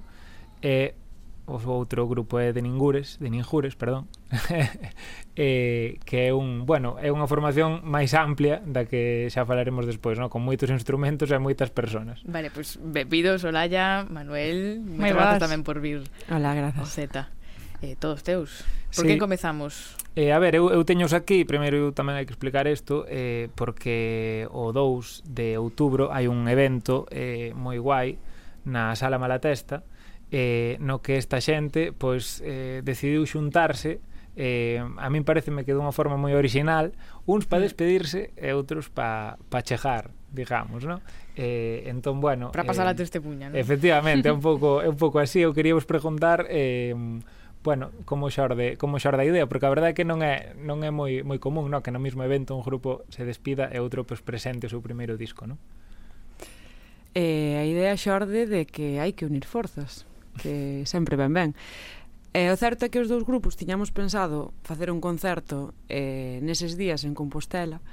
e eh, o outro grupo é de Ningures, de Ninjures, perdón, eh, que é un, bueno, é unha formación máis amplia da que xa falaremos despois, no? con moitos instrumentos e moitas persoas. Vale, pois pues, bebidos, Solaya, Manuel, moitas grazas tamén por vir. Hola, grazas. Zeta. Eh, todos teus. Por sí. que comezamos? Eh, a ver, eu, eu teños aquí, primeiro eu tamén hai que explicar isto, eh, porque o 2 de outubro hai un evento eh, moi guai na Sala Malatesta, eh, no que esta xente pois eh, decidiu xuntarse eh, a min pareceme que dunha forma moi original uns para mm. despedirse e outros para pa chejar digamos, ¿no? Eh, entón, bueno... Para pasar eh, a puña, ¿no? Efectivamente, é un pouco, é un pouco así. Eu quería vos preguntar... Eh, bueno, como xorde, como xorde a idea, porque a verdade é que non é non é moi moi común, no, que no mesmo evento un grupo se despida e outro pois presente o seu primeiro disco, No? Eh, a idea xorde de que hai que unir forzas que sempre ben ben. E o certo é que os dous grupos tiñamos pensado facer un concerto eh, neses días en Compostela,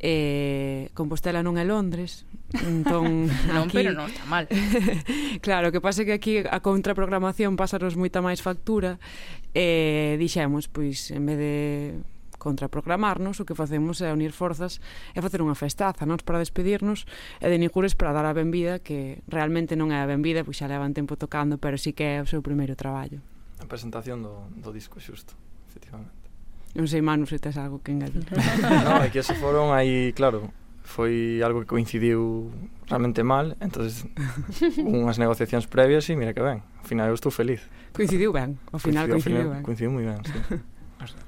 Eh, Compostela non é Londres entón non, aquí... pero non está mal. Claro, que pasa que aquí a contraprogramación pasaros moita máis factura. E eh, dixemos, pois, en vez de contraprogramarnos, o que facemos é unir forzas e facer unha festaza, non? Para despedirnos e de Nijures para dar a benvida, que realmente non é a benvida, pois xa levan tempo tocando, pero sí que é o seu primeiro traballo. A presentación do, do disco xusto, efectivamente. Non sei, Manu, se tes algo que engadir. non, é que se foron aí, claro, foi algo que coincidiu realmente mal, entonces unhas negociacións previas e mira que ben. Ao final eu estou feliz. Coincidiu ben, ao final coincidiu, coincidiu, coincidiu ben. Coincidiu moi ben, sí.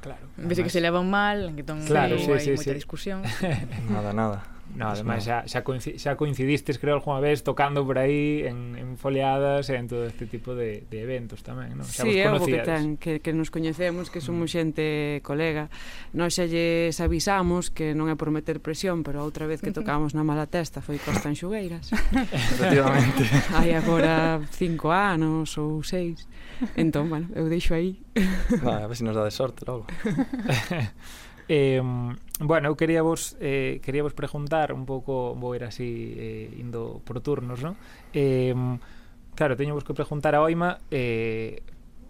Claro. Ves que se levan mal, entón claro, sí, hai sí, moita sí. discusión. nada, nada. No, además xa, xa, coinci, xa coincidistes creo algunha vez tocando por aí en, en foliadas e en todo este tipo de, de eventos tamén, non? Xa sí, vos conocíades. que, ten, que, que nos coñecemos, que somos xente colega. Nós xa lles avisamos que non é por meter presión, pero outra vez que tocamos na mala testa foi Costa en Xugueiras. Efectivamente. Hai agora cinco anos ou seis. Entón, bueno, eu deixo aí. Vale, a ver se si nos dá de sorte logo. eh, Bueno, eu quería vos, eh, quería vos preguntar un pouco, vou ir así eh, indo por turnos, non? Eh, claro, teño vos que preguntar a Oima eh,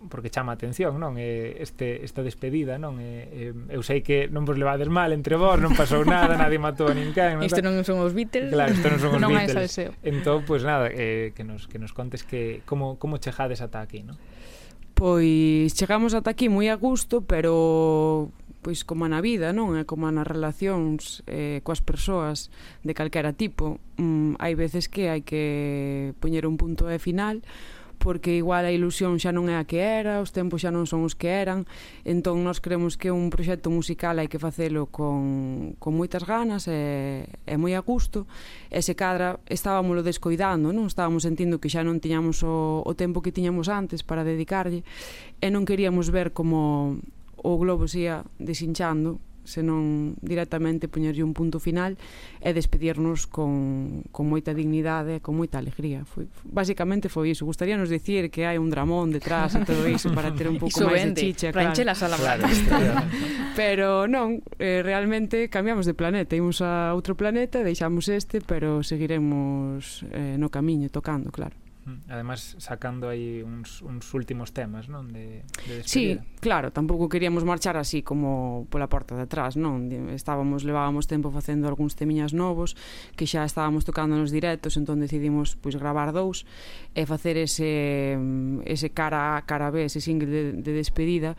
porque chama a atención, non? Eh, este esta despedida, non? Eh, eh, eu sei que non vos levades mal entre vos, non pasou nada, nadie matou a ninguén, non? Isto non son os Beatles. Claro, isto non son os non Beatles. Entón, pois pues, nada, eh, que nos que nos contes que como como chegades ata aquí, non? Pois chegamos ata aquí moi a gusto, pero pois como na vida, non? É como nas relacións eh, coas persoas de calquera tipo. Mm, hai veces que hai que poñer un punto de final porque igual a ilusión xa non é a que era, os tempos xa non son os que eran, entón nós creemos que un proxecto musical hai que facelo con, con moitas ganas e, e moi a gusto, e se cadra estábamoslo descoidando, non estábamos sentindo que xa non tiñamos o, o tempo que tiñamos antes para dedicarlle, e non queríamos ver como o globo se ia desinchando senón directamente poñerlle un punto final e despedirnos con, con moita dignidade e con moita alegría. Foi, basicamente foi iso. Gustaríanos dicir que hai un dramón detrás e todo iso para ter un pouco máis de chicha. Claro. claro. pero non, eh, realmente cambiamos de planeta. Imos a outro planeta, deixamos este, pero seguiremos eh, no camiño, tocando, claro. Ademais, sacando aí uns, uns últimos temas, non? De, de despedida. Sí, claro, tampouco queríamos marchar así como pola porta de atrás, non? Estábamos, levábamos tempo facendo algúns temiñas novos que xa estábamos tocando nos directos, entón decidimos pois gravar dous e facer ese, ese cara, cara B, ese single de, de despedida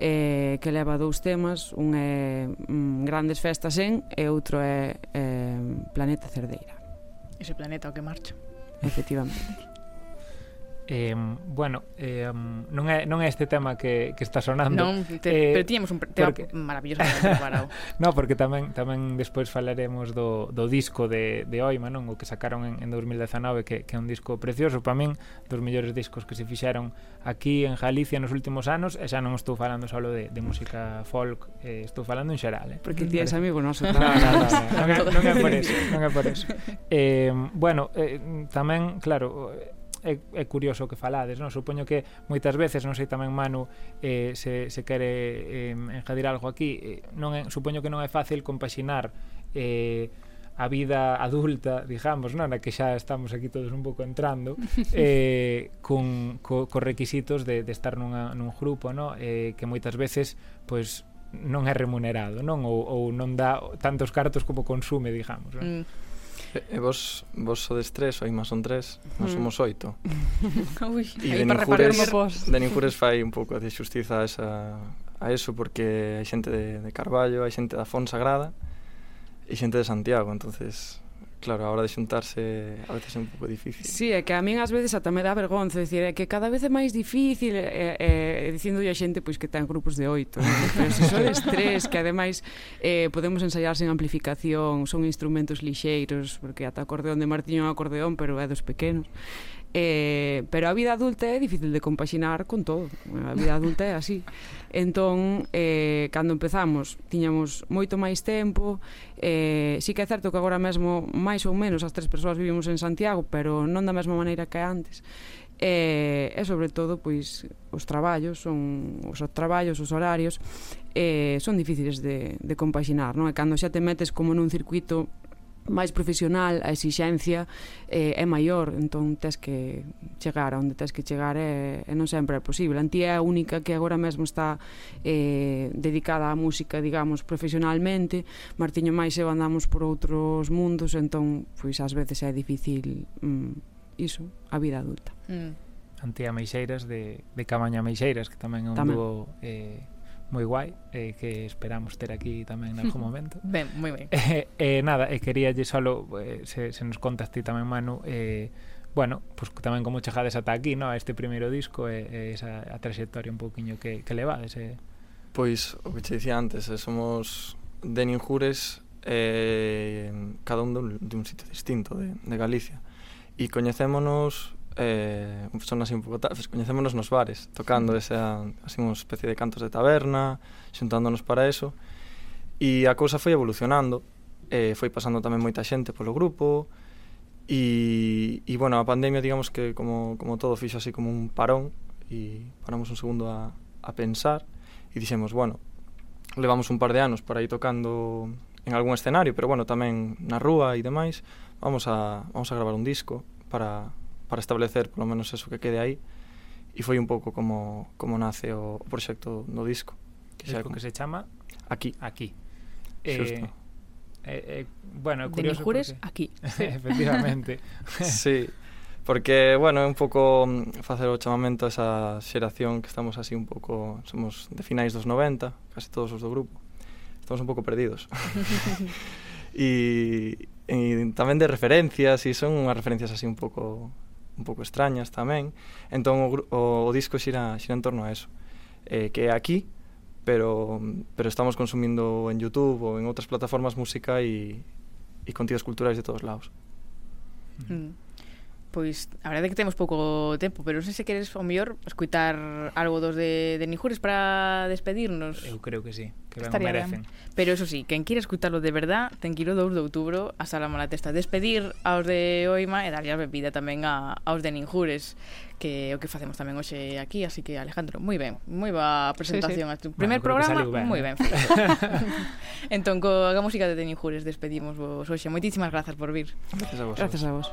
eh, que leva dous temas, un é mm, Grandes Festas en e outro é eh, Planeta Cerdeira. Ese planeta o que marcha. Efectivamente. Eh, bueno, eh, non, é, non é este tema que, que está sonando non, te, eh, Pero tiñamos un tema porque... maravilloso preparado No, porque tamén tamén despois falaremos do, do disco de, de Oima non O que sacaron en, en 2019 que, que é un disco precioso Para min, dos mellores discos que se fixeron aquí en Galicia nos últimos anos E xa non estou falando só de, de música folk eh, Estou falando en xeral eh. Porque ti és amigo noso no, no, no, no, non, é, non é por eso, non é por eso. Eh, Bueno, eh, tamén, claro é, é curioso o que falades, non? Supoño que moitas veces, non sei tamén Manu eh, se, se quere eh, enjadir algo aquí, eh, non é, supoño que non é fácil compaxinar eh, a vida adulta, digamos, non? na que xa estamos aquí todos un pouco entrando, eh, con, co, co requisitos de, de estar nunha, nun grupo, non? Eh, que moitas veces, pois, non é remunerado, non? Ou, ou non dá tantos cartos como consume, digamos. Non? Mm E, e vos, vos sodes tres, oi máis son tres, nós mm. somos oito. Ui, e de Ninjures, de Ninjures fai un pouco de xustiza a, esa, a eso, porque hai xente de, de Carballo, hai xente da Fonsagrada e xente de Santiago, entonces Claro, a hora de xuntarse a veces é un pouco difícil. Sí, é que a min ás veces ata me dá vergonza, decir, é que cada vez é máis difícil, é, é, dicindo a xente pois que ten grupos de oito, ¿no? pero se sodes tres, que ademais eh, podemos ensaiar sen amplificación, son instrumentos lixeiros, porque ata acordeón de Martiño é un acordeón, pero é dos pequenos. Eh, pero a vida adulta é difícil de compaxinar con todo. A vida adulta é así. Entón, eh, cando empezamos, tiñamos moito máis tempo. Eh, sí que é certo que agora mesmo, máis ou menos, as tres persoas vivimos en Santiago, pero non da mesma maneira que antes. E, eh, e sobre todo, pois, os traballos, son os traballos, os horarios, eh, son difíciles de, de compaxinar, non? E cando xa te metes como nun circuito máis profesional a exixencia eh, é maior, entón tes que chegar a onde tes que chegar e, e non sempre é posible. Antí é a única que agora mesmo está eh, dedicada á música, digamos, profesionalmente, Martiño máis e andamos por outros mundos, entón, pois ás veces é difícil mm, iso, a vida adulta. Mm. Antía Meixeiras de, de Camaña Meixeiras, que tamén é un tamén. dúo eh, moi guai eh, que esperamos ter aquí tamén en algún momento. ben, moi ben. Eh, eh, nada, eh, quería lle solo eh, se, se nos contas ti tamén Manu eh, bueno, pues tamén como chegades ata aquí, no, a este primeiro disco e, e esa a trayectoria un pouquiño que, que levades. ese... Pois, o que che dicía antes, eh, somos de Ninjures eh, cada un dun, dun sitio distinto de, de Galicia e coñecémonos eh, son así un pouco coñecémonos nos bares, tocando esa, así unha especie de cantos de taberna, xuntándonos para eso, e a cousa foi evolucionando, eh, foi pasando tamén moita xente polo grupo, e, e bueno, a pandemia, digamos que como, como todo fixo así como un parón, e paramos un segundo a, a pensar, e dixemos, bueno, levamos un par de anos para ir tocando en algún escenario, pero bueno, tamén na rúa e demais, vamos a, vamos a gravar un disco para, para establecer polo menos eso que quede aí e foi un pouco como, como nace o, o proxecto do disco que, xa, como... que se chama Aquí Aquí Xusto. Eh, eh, eh, bueno, é curioso de porque... aquí. Efectivamente. sí, porque, bueno, é un pouco mm, facer o chamamento a esa xeración que estamos así un pouco, somos de finais dos 90, casi todos os do grupo. Estamos un pouco perdidos. e, e tamén de referencias, e son unhas referencias así un pouco un pouco extrañas tamén. Entón o, o, o disco xira, xira en torno a eso. Eh, que é aquí, pero, pero estamos consumindo en YouTube ou en outras plataformas música e, e contidos culturais de todos lados. Mm. mm. Pois, a verdade é que temos pouco tempo, pero non sei se queres ao mellor escutar algo dos de, de Nijures para despedirnos. Eu creo que sí, que ben Estaría merecen. Ben. Pero eso sí, quen quira escutarlo de verdad, ten que ir o 2 de outubro a Sala Malatesta. Despedir aos de Oima e darlle a bebida tamén a, aos de Ninjures, que o que facemos tamén hoxe aquí, así que Alejandro, moi ben, moi boa presentación. Sí, sí. A tu primer bueno, programa, moi eh. ben. ben. entón, co, a música de Ninjures despedimos vos hoxe. Moitísimas grazas por vir. Gracias a vos. Gracias a vos.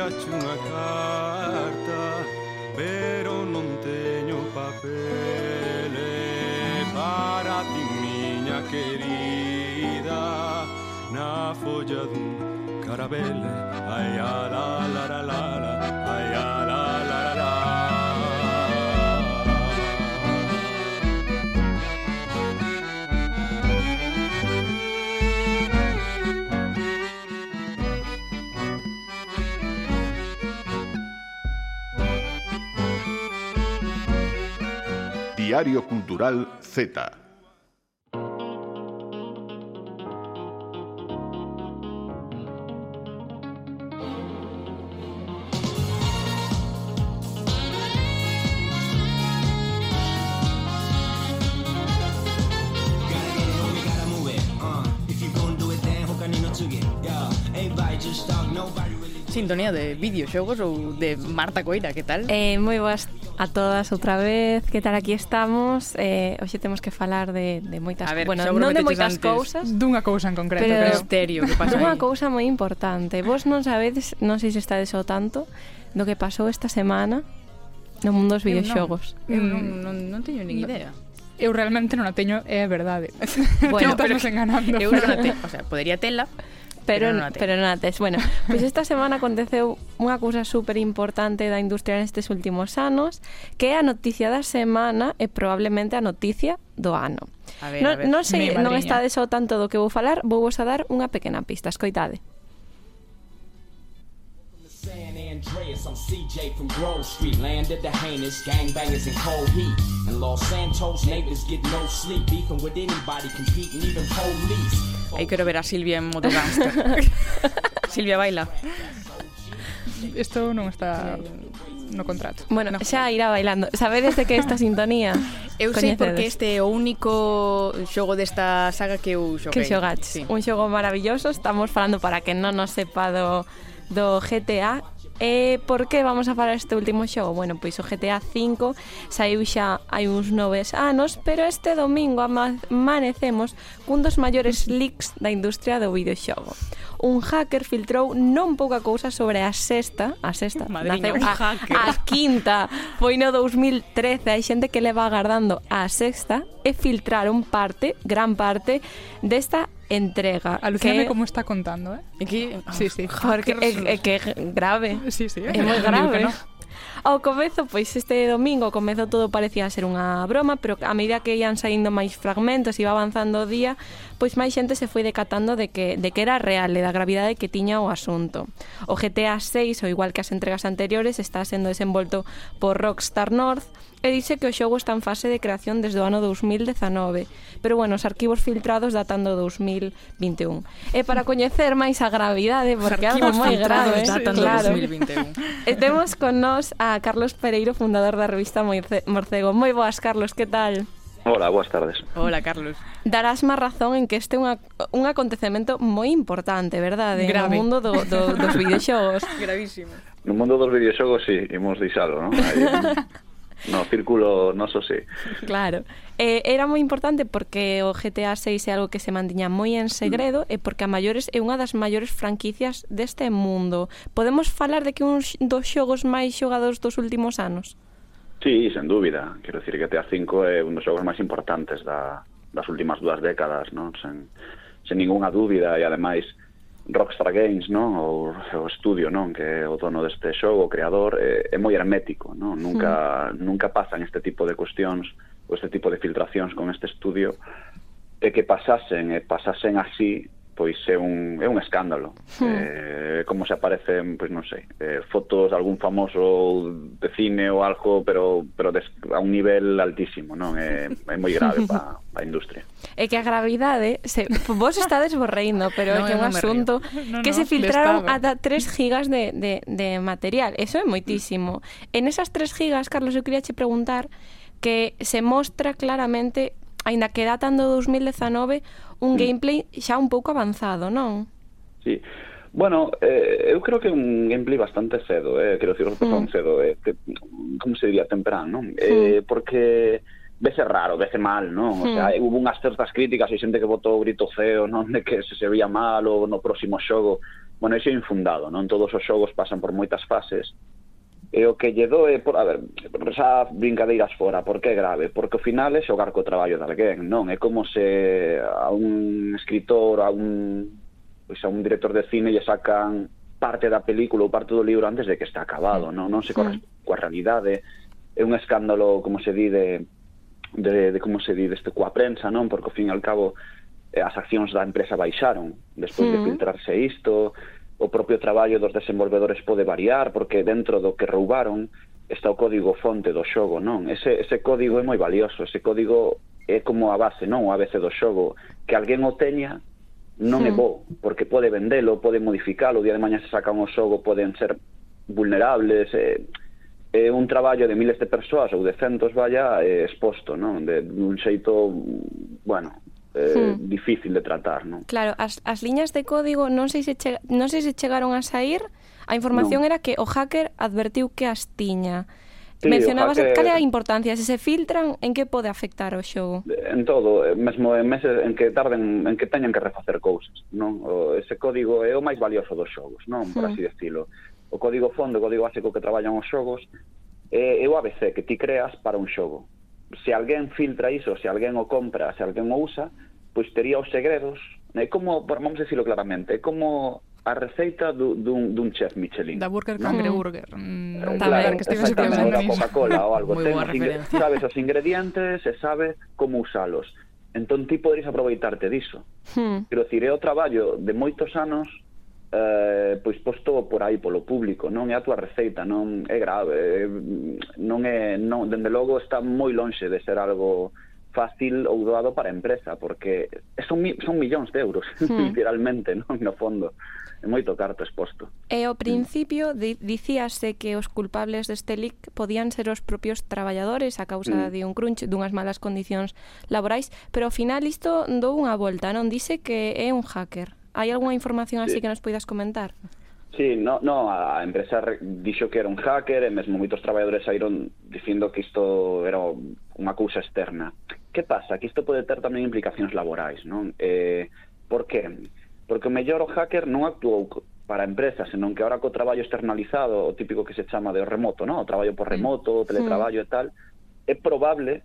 enviache unha carta Pero non teño papel para ti miña querida. Na folla dun carabel Ai, a la la la la Diario Cultural Z. Sintonía de videoxogos ou de Marta Coira, que tal? Eh, moi boas a todas outra vez. Que tal? Aquí estamos. Eh, Hoxe temos que falar de, de moitas a ver, Bueno, non de moitas antes, cousas Dunha cousa en concreto pero, pero misterio que pasa Dunha cousa moi importante. Vos non sabedes, non sei se estades ao tanto Do que pasou esta semana No mundo dos videoxogos Eu mm. non, eu non, non teño nin idea. Eu realmente non a teño, é verdade. Bueno, Que estamos enganando, eu non a teño, o sea, podería tela pero, pero, non, pero non a tes. Bueno, pois pues esta semana aconteceu unha cousa super importante da industria nestes últimos anos, que é a noticia da semana e probablemente a noticia do ano. A ver, non, a ver, non sei, non estades ao tanto do que vou falar, vou vos a dar unha pequena pista, escoitade. Andreas, I'm CJ from Grove Street. Landed the heinous gangbangers in cold heat. And Los Santos neighbors get no sleep. Beefing with anybody, competing even police. Ahí quiero ver a Silvia en Motogangster. Silvia baila. Isto non está no contrato. Bueno, no. xa irá bailando. Sabedes de que esta sintonía? Eu sei porque este é o único xogo desta saga que eu xoguei. Que xogaches. Sí. Un xogo maravilloso. Estamos falando para que non nos sepa do, do GTA E por que vamos a falar este último xogo? Bueno, pois o GTA V saiu xa hai uns noves anos, pero este domingo amanecemos cun dos maiores leaks da industria do videoxogo. Un hacker filtrou non pouca cousa sobre a sexta, a sexta, Madriña, naceu, a, a quinta, foi no 2013, hai xente que leva agardando a sexta e filtraron parte, gran parte, desta entrega. Alucíname que... como está contando, eh? Aquí, sí, sí. Ah, joder, que, é, é que grave. Sí, sí. É, é moi grave. No. Ao comezo, pois este domingo, comezo todo parecía ser unha broma, pero a medida que ian saindo máis fragmentos, e iba avanzando o día, pois máis xente se foi decatando de que, de que era real e da gravidade que tiña o asunto. O GTA 6, ao igual que as entregas anteriores, está sendo desenvolto por Rockstar North, e dice que o xogo está en fase de creación desde o ano 2019, pero bueno, os arquivos filtrados datan do 2021. E para coñecer máis a gravidade, porque é algo moi grave, eh, datan claro. do 2021. E temos con nós a Carlos Pereiro, fundador da revista Morcego. Moi boas, Carlos, que tal? Hola, boas tardes. Hola, Carlos. Darás má razón en que este é unha, un acontecemento moi importante, verdade? Grave. No mundo do, do, dos videoxogos. Gravísimo. No mundo dos videoxogos, sí, imos deixalo, non? Aí, No, círculo, non so sí. Claro. Eh, era moi importante porque o GTA 6 é algo que se mantiña moi en segredo mm. e porque a maiores é unha das maiores franquicias deste mundo. Podemos falar de que un dos xogos máis xogados dos últimos anos? Sí, sen dúbida. Quero dicir que GTA 5 é un dos xogos máis importantes da, das últimas dúas décadas, non? Sen, sen ningunha dúbida e ademais Rockstar Games, non? O, o estudio, non? Que é o dono deste xogo, o creador, é, é moi hermético, non? Nunca, mm. nunca pasan este tipo de cuestións ou este tipo de filtracións con este estudio e que pasasen, e pasasen así pois é un, é un escándalo. Hmm. Eh, como se aparecen, pois non sei, eh, fotos de algún famoso de cine ou algo, pero pero des, a un nivel altísimo, non? É, é moi grave para pa a industria. É que a gravidade, se, vos estades borreindo, pero no, é que é un asunto no, no, que se filtraron ata 3 gigas de, de, de material. Eso é moitísimo. En esas 3 gigas, Carlos, eu queria che preguntar que se mostra claramente aínda que datan do 2019, un sí. gameplay xa un pouco avanzado, non? Sí. Bueno, eh, eu creo que é un gameplay bastante cedo, eh, quero dicir, mm. cedo, eh, te, como se diría, temprán, non? Mm. Eh, porque vese raro, vese mal, non? O mm. sea, hubo unhas certas críticas, e xente que votou grito ceo, non? De que se se veía mal ou no próximo xogo. Bueno, iso é infundado, non? Todos os xogos pasan por moitas fases E o que lle doe, por, a ver, xa brincadeiras fora, porque é grave? Porque ao final é xogar co traballo de alguén, non? É como se a un escritor, a un, pois a un director de cine lle sacan parte da película ou parte do libro antes de que está acabado, mm. non? Non se corresponde sí. coa realidade. É un escándalo, como se di, de, de, de como se di, deste coa prensa, non? Porque ao fin e al cabo eh, as accións da empresa baixaron despois mm. de filtrarse isto, o propio traballo dos desenvolvedores pode variar porque dentro do que roubaron está o código fonte do xogo, non? Ese, ese código é moi valioso, ese código é como a base, non? A base do xogo. Que alguén o teña non é hmm. bo, porque pode vendelo, pode modificalo, o día de mañá se sacan o xogo poden ser vulnerables, é, é un traballo de miles de persoas ou de centos, vaya, eh, exposto, non? De, dun xeito, bueno, Hmm. eh, hmm. difícil de tratar, non? Claro, as, as liñas de código non sei se che, non sei se chegaron a sair. A información non. era que o hacker advertiu que as tiña. Sí, Mencionabas hacker... cal é a importancia, se se filtran, en que pode afectar o xogo? En todo, eh, mesmo en meses en que tarden, en que teñan que refacer cousas, non? O, ese código é o máis valioso dos xogos, non? Por hmm. así decirlo. O código fondo, o código básico que traballan os xogos, é, é o ABC que ti creas para un xogo se alguén filtra iso, se alguén o compra, se alguén o usa, pois tería os segredos, é como, vamos a decirlo claramente, é como a receita du, dun, dun chef Michelin. Da Burger ¿no? Burger. Mm, eh, claro, que exactamente, ou da Coca-Cola ou algo. Ten, sabes os ingredientes e sabe como usalos. Entón ti poderes aproveitarte diso. Hmm. Quero dicir, é o traballo de moitos anos eh, pois posto por aí polo público, non é a túa receita, non é grave, eh, non é non, dende logo está moi lonxe de ser algo fácil ou doado para a empresa, porque son, son millóns de euros, hmm. literalmente, non? no fondo. É moito carto exposto. E ao principio di dicíase que os culpables deste leak podían ser os propios traballadores a causa mm. de un crunch, dunhas malas condicións laborais, pero ao final isto dou unha volta, non? Dice que é un hacker. Hai algunha información así sí. que nos poidas comentar? Sí, no, no, a empresa dixo que era un hacker e mesmo moitos traballadores saíron dicindo que isto era unha cousa externa. Que pasa? Que isto pode ter tamén implicacións laborais, non? Eh, por que? Porque o mellor o hacker non actuou para a empresa, senón que ahora co traballo externalizado, o típico que se chama de remoto, non? O traballo por remoto, o teletraballo e tal, é probable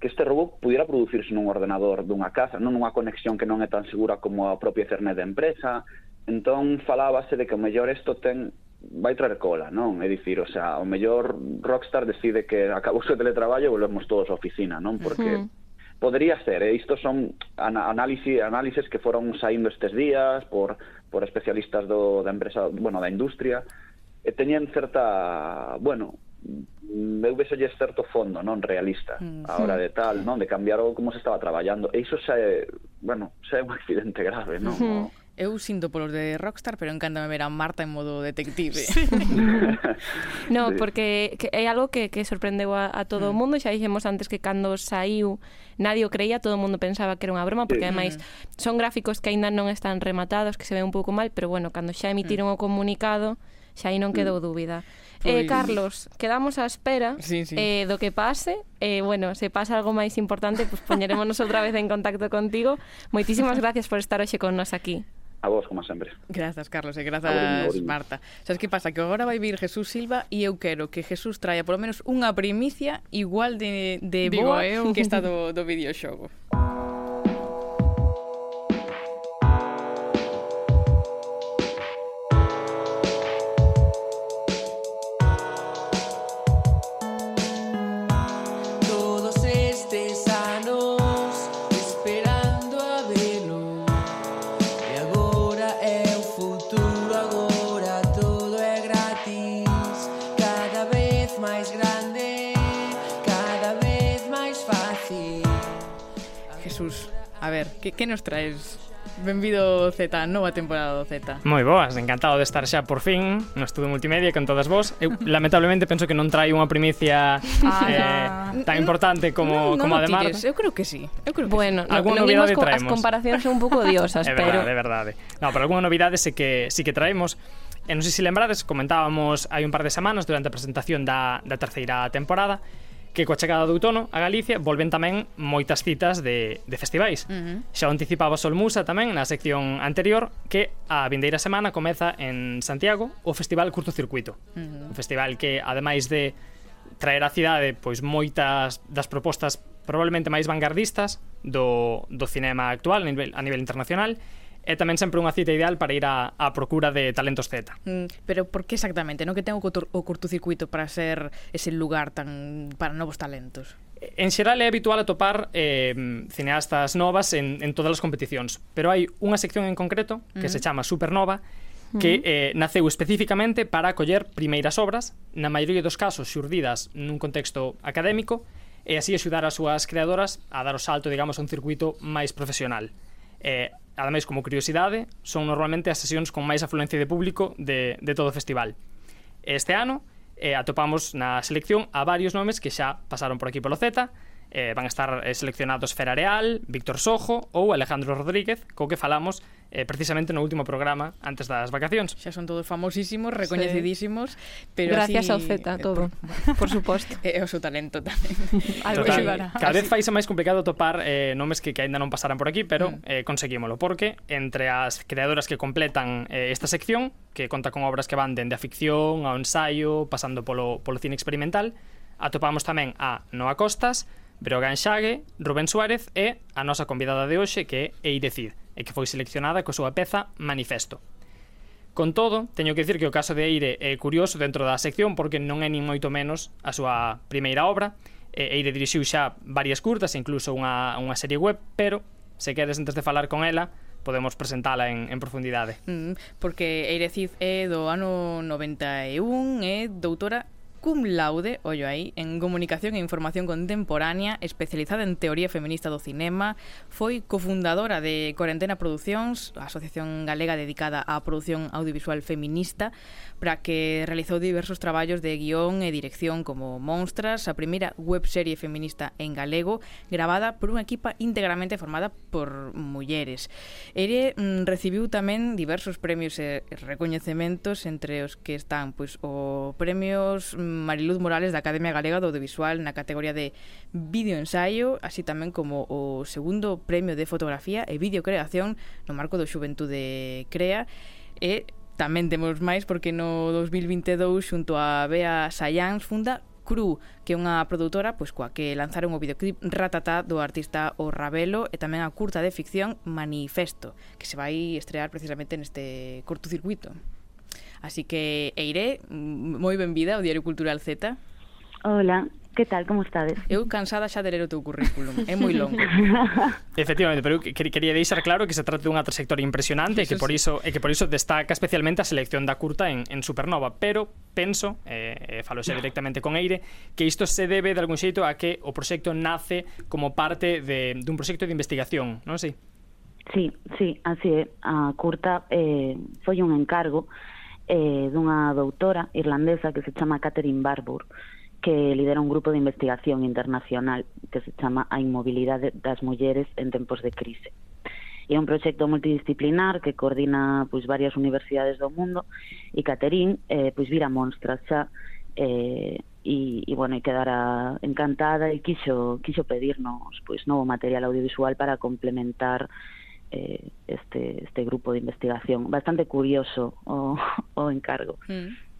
que este roubo pudiera producirse nun ordenador dunha casa, non unha conexión que non é tan segura como a propia cerne da empresa. Entón falábase de que o mellor isto ten vai traer cola, non? É dicir, o sea, o mellor Rockstar decide que acabou o teletraballo e volvemos todos á oficina, non? Porque uh -huh. podría ser, e eh? isto son análisis, análises que foron saindo estes días por, por especialistas do, da empresa, bueno, da industria, e teñen certa, bueno, eu vexo lle certo fondo, non realista, mm, a hora de tal, non, de cambiar o como se estaba traballando. E iso xa é, bueno, xa é un accidente grave, non? Uh -huh. Eu sinto polos de Rockstar, pero encántame ver a Marta en modo detective. Sí. no, sí. porque que é algo que, que sorprendeu a, a todo mm. o mundo, xa dixemos antes que cando saiu nadie o creía, todo o mundo pensaba que era unha broma, porque ademais mm. son gráficos que aínda non están rematados, que se ve un pouco mal, pero bueno, cando xa emitiron mm. o comunicado, xa aí non quedou mm. dúbida. Pois... Eh, Carlos, quedamos á espera sí, sí. Eh, do que pase. Eh, bueno, se pasa algo máis importante, pues poñerémonos outra vez en contacto contigo. Moitísimas gracias por estar hoxe con nos aquí. A vos, como sempre. Grazas, Carlos, e grazas, auriño. Marta. Sabes que pasa? Que agora vai vir Jesús Silva e eu quero que Jesús traia polo menos unha primicia igual de, de Digo, boa eu. que está do, do videoxogo. Digo A ver, que, que nos traes Benvido Z, nova temporada do Z. Moi boas, encantado de estar xa por fin no estudo multimedia con todas vos. Eu lamentablemente penso que non trai unha primicia ah, eh, tan importante como no, no como a de Marta. Eu creo que sí. Eu creo que bueno, sí. Alguna no, novidade co traemos. As comparacións son un pouco odiosas, é verdade, pero É verdade, No, pero algunha novidade sí que sí que traemos. E non sei se lembrades, comentábamos hai un par de semanas durante a presentación da, da terceira temporada que coa chegada do outono a Galicia volven tamén moitas citas de, de festivais. Uh -huh. Xa anticipaba Sol Musa tamén na sección anterior que a vindeira semana comeza en Santiago o Festival Curtocircuito. Uh -huh. Un festival que, ademais de traer á cidade pois moitas das propostas probablemente máis vanguardistas do, do cinema actual a nivel, a nivel internacional é tamén sempre unha cita ideal para ir á, á procura de talentos Z. Mm, pero por que exactamente? Non que ten o, o curtocircuito para ser ese lugar tan para novos talentos? En xeral é habitual atopar eh, cineastas novas en, en todas as competicións, pero hai unha sección en concreto que mm. se chama Supernova, que mm. eh, naceu especificamente para acoller primeiras obras, na maioría dos casos xurdidas nun contexto académico, e así axudar as súas creadoras a dar o salto, digamos, a un circuito máis profesional eh, ademais, como curiosidade, son normalmente as sesións con máis afluencia de público de, de todo o festival. Este ano eh, atopamos na selección a varios nomes que xa pasaron por aquí polo Z, eh, van a estar eh, seleccionados Ferareal, Víctor Sojo ou Alejandro Rodríguez, co que falamos eh, precisamente no último programa antes das vacacións. Xa son todos famosísimos, recoñecidísimos, sí. pero Gracias así, ao Z todo, por, por suposto. E eh, o seu talento tamén. Algo Total, cada vez faise máis complicado topar eh, nomes que, que aínda non pasaran por aquí, pero mm. eh, conseguímolo, porque entre as creadoras que completan eh, esta sección, que conta con obras que van dende a ficción ao ensaio, pasando polo, polo cine experimental, atopamos tamén a Noa Costas, Brogan Xague, Rubén Suárez e a nosa convidada de hoxe que é Eirecid, e que foi seleccionada coa súa peza Manifesto. Con todo, teño que dicir que o caso de Eire é curioso dentro da sección porque non é nin moito menos a súa primeira obra. Eire dirixiu xa varias curtas, incluso unha, unha serie web, pero se queres antes de falar con ela, podemos presentala en, en profundidade. Mm, porque Eire Cid é do ano 91, é doutora cum laude, ollo aí, en Comunicación e Información Contemporánea, especializada en teoría feminista do cinema, foi cofundadora de Corentena Producións, a asociación galega dedicada á produción audiovisual feminista, para que realizou diversos traballos de guión e dirección como Monstras, a primeira webserie feminista en galego, gravada por unha equipa íntegramente formada por mulleres. Ere mm, recibiu tamén diversos premios e recoñecementos, entre os que están pois, o premios mm, Mariluz Morales da Academia Galega do Audiovisual na categoría de vídeo ensaio, así tamén como o segundo premio de fotografía e videocreación no marco do Xuventude Crea e tamén temos máis porque no 2022 xunto a Bea Sayans funda Cru, que é unha produtora pois coa que lanzaron o videoclip Ratatá do artista O Ravelo e tamén a curta de ficción Manifesto, que se vai estrear precisamente neste cortocircuito. Así que, Eire, moi benvida ao Diario Cultural Z. Hola, Que tal, como estades? Eu cansada xa de ler o teu currículum, é moi longo. Efectivamente, pero eu quería deixar claro que se trata dunha trayectoria impresionante e que por iso e que por iso destaca especialmente a selección da curta en, en Supernova, pero penso, eh, falo xa directamente con Eire, que isto se debe de algún xeito a que o proxecto nace como parte de, dun proxecto de investigación, non sei? Sí, sí, así é. A curta eh, foi un encargo eh, dunha doutora irlandesa que se chama Catherine Barbour, que lidera un grupo de investigación internacional que se chama A inmobilidade das mulleres en tempos de crise. É un proxecto multidisciplinar que coordina pois varias universidades do mundo e Caterín eh, pois vira monstras xa eh, e, e bueno, e quedara encantada e quixo, quixo pedirnos pois novo material audiovisual para complementar eh, este, este grupo de investigación. Bastante curioso o, o encargo. Mm.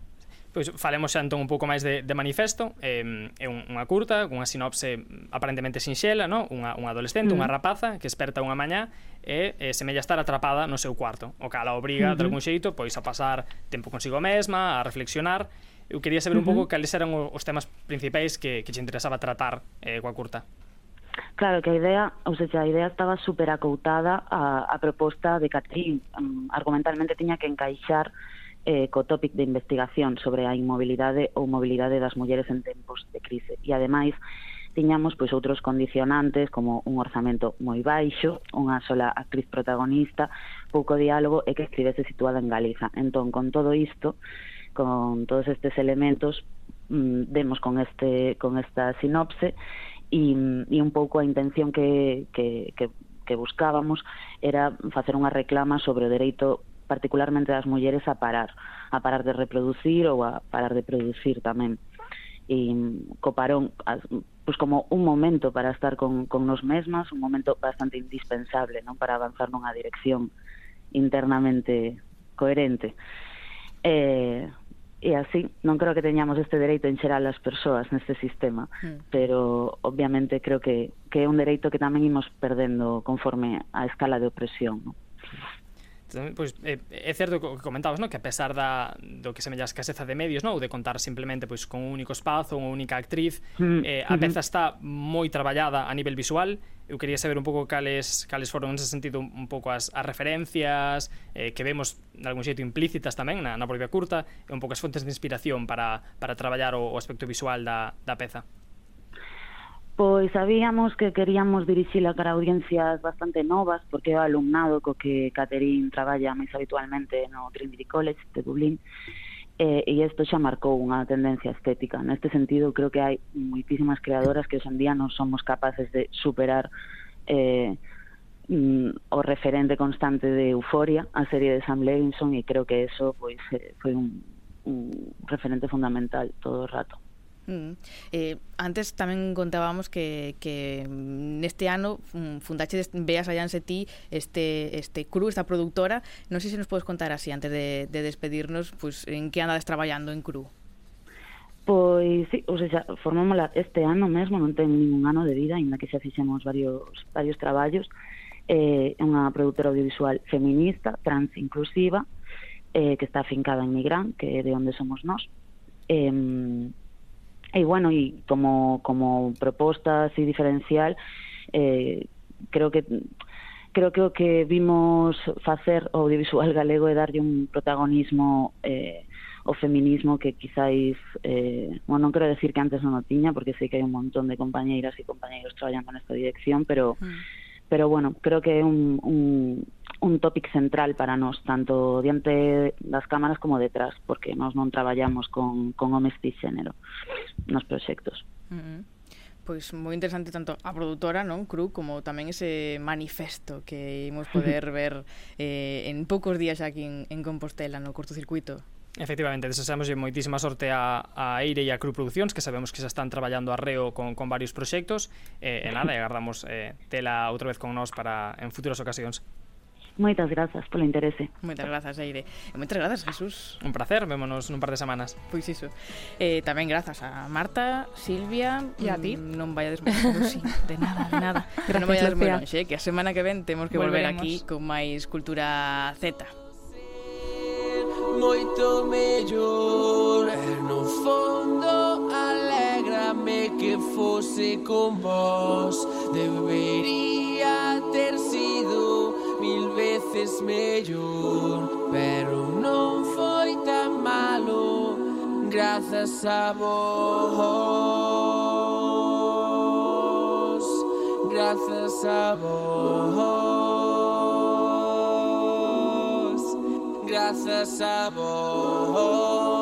Pois falemos xa entón un pouco máis de, de manifesto eh, É unha curta, unha sinopse aparentemente sinxela no? unha, unha adolescente, mm. unha rapaza que esperta unha mañá E eh, semella estar atrapada no seu cuarto O que a obriga, mm -hmm. de algún xeito, pois a pasar tempo consigo mesma, a reflexionar Eu quería saber uh -huh. un pouco cales eran os temas principais que, que te interesaba tratar eh, coa curta Claro, que a idea, ou seja, a idea estaba super acoutada a, a proposta de Catrín. Mm, argumentalmente tiña que encaixar eh, co tópic de investigación sobre a inmobilidade ou mobilidade das mulleres en tempos de crise. E ademais, tiñamos pois outros condicionantes como un orzamento moi baixo, unha sola actriz protagonista, pouco diálogo e que estivese situada en Galiza. Entón, con todo isto, con todos estes elementos, mm, demos con este con esta sinopse e, e un pouco a intención que, que, que, que buscábamos era facer unha reclama sobre o dereito particularmente das mulleres a parar, a parar de reproducir ou a parar de producir tamén. E co parón, pois como un momento para estar con, con nos mesmas, un momento bastante indispensable non para avanzar nunha dirección internamente coherente. Eh, E así, non creo que teñamos este dereito en xeral as persoas neste sistema, mm. pero obviamente creo que, que é un dereito que tamén imos perdendo conforme a escala de opresión. Non? pois pues, eh, é certo o que comentabas, no? que a pesar da do que semella escaseza de medios, no, ou de contar simplemente pois con un único espazo, unha única actriz, mm, eh, a peza está moi traballada a nivel visual eu quería saber un pouco cales, cales foron nese sentido un pouco as, as referencias eh, que vemos de algún xeito implícitas tamén na, na propia curta e un pouco as fontes de inspiración para, para traballar o, o aspecto visual da, da peza. Pois sabíamos que queríamos dirixila para audiencias bastante novas porque é o alumnado co que Caterín traballa máis habitualmente no Trinity College de Dublín eh, e isto xa marcou unha tendencia estética. Neste sentido, creo que hai muitísimas creadoras que hoxe en día non somos capaces de superar eh, mm, o referente constante de Euforia, a serie de Sam Levinson, e creo que eso pois, eh, foi un, un referente fundamental todo o rato. Mm. Eh, antes tamén contábamos que, que neste ano mm, fundaxe Veas Alliance Ti este, este cru, esta productora non sei se nos podes contar así antes de, de despedirnos pues, en que andades traballando en cru. Pois, sí, ou seja, formámola este ano mesmo, non ten ningún ano de vida, ainda que xa fixemos varios, varios traballos, eh, é eh, unha productora audiovisual feminista, trans inclusiva, eh, que está afincada en Migrán, que é de onde somos nós, eh, E bueno, e como, como proposta así diferencial, eh, creo que creo que o que vimos facer o audiovisual galego é darlle un protagonismo eh, o feminismo que quizáis, eh, bueno, non quero decir que antes non o tiña, porque sei que hai un montón de compañeiras e compañeiros traballando nesta dirección, pero mm pero bueno, creo que é un, un, un topic central para nós, tanto diante das cámaras como detrás, porque nós non traballamos con, con homes cisgénero nos proxectos. Uh -huh. Pois moi interesante tanto a produtora, non, Cru, como tamén ese manifesto que imos poder ver eh, en poucos días aquí en, en Compostela, no cortocircuito. Efectivamente, desexamos moitísima sorte a, a Eire e a Cru Produccións que sabemos que se están traballando arreo con, con varios proxectos eh, e nada, e agardamos eh, tela outra vez con nós para en futuras ocasións. Moitas grazas polo interese. Moitas grazas, Eire. E moitas grazas, Jesús. Un placer, vémonos nun par de semanas. Pois iso. Eh, tamén grazas a Marta, Silvia... E a ti. Mm, non vayades moi longe, sí, de nada, de nada. Gracias, non vayades moi longe, que a semana que ven temos que Volveremos. volver aquí con máis Cultura Z moito mellor No fondo alegrame que fose con vos Debería ter sido mil veces mellor Pero non foi tan malo Grazas a vos Grazas a vos pasa sabor.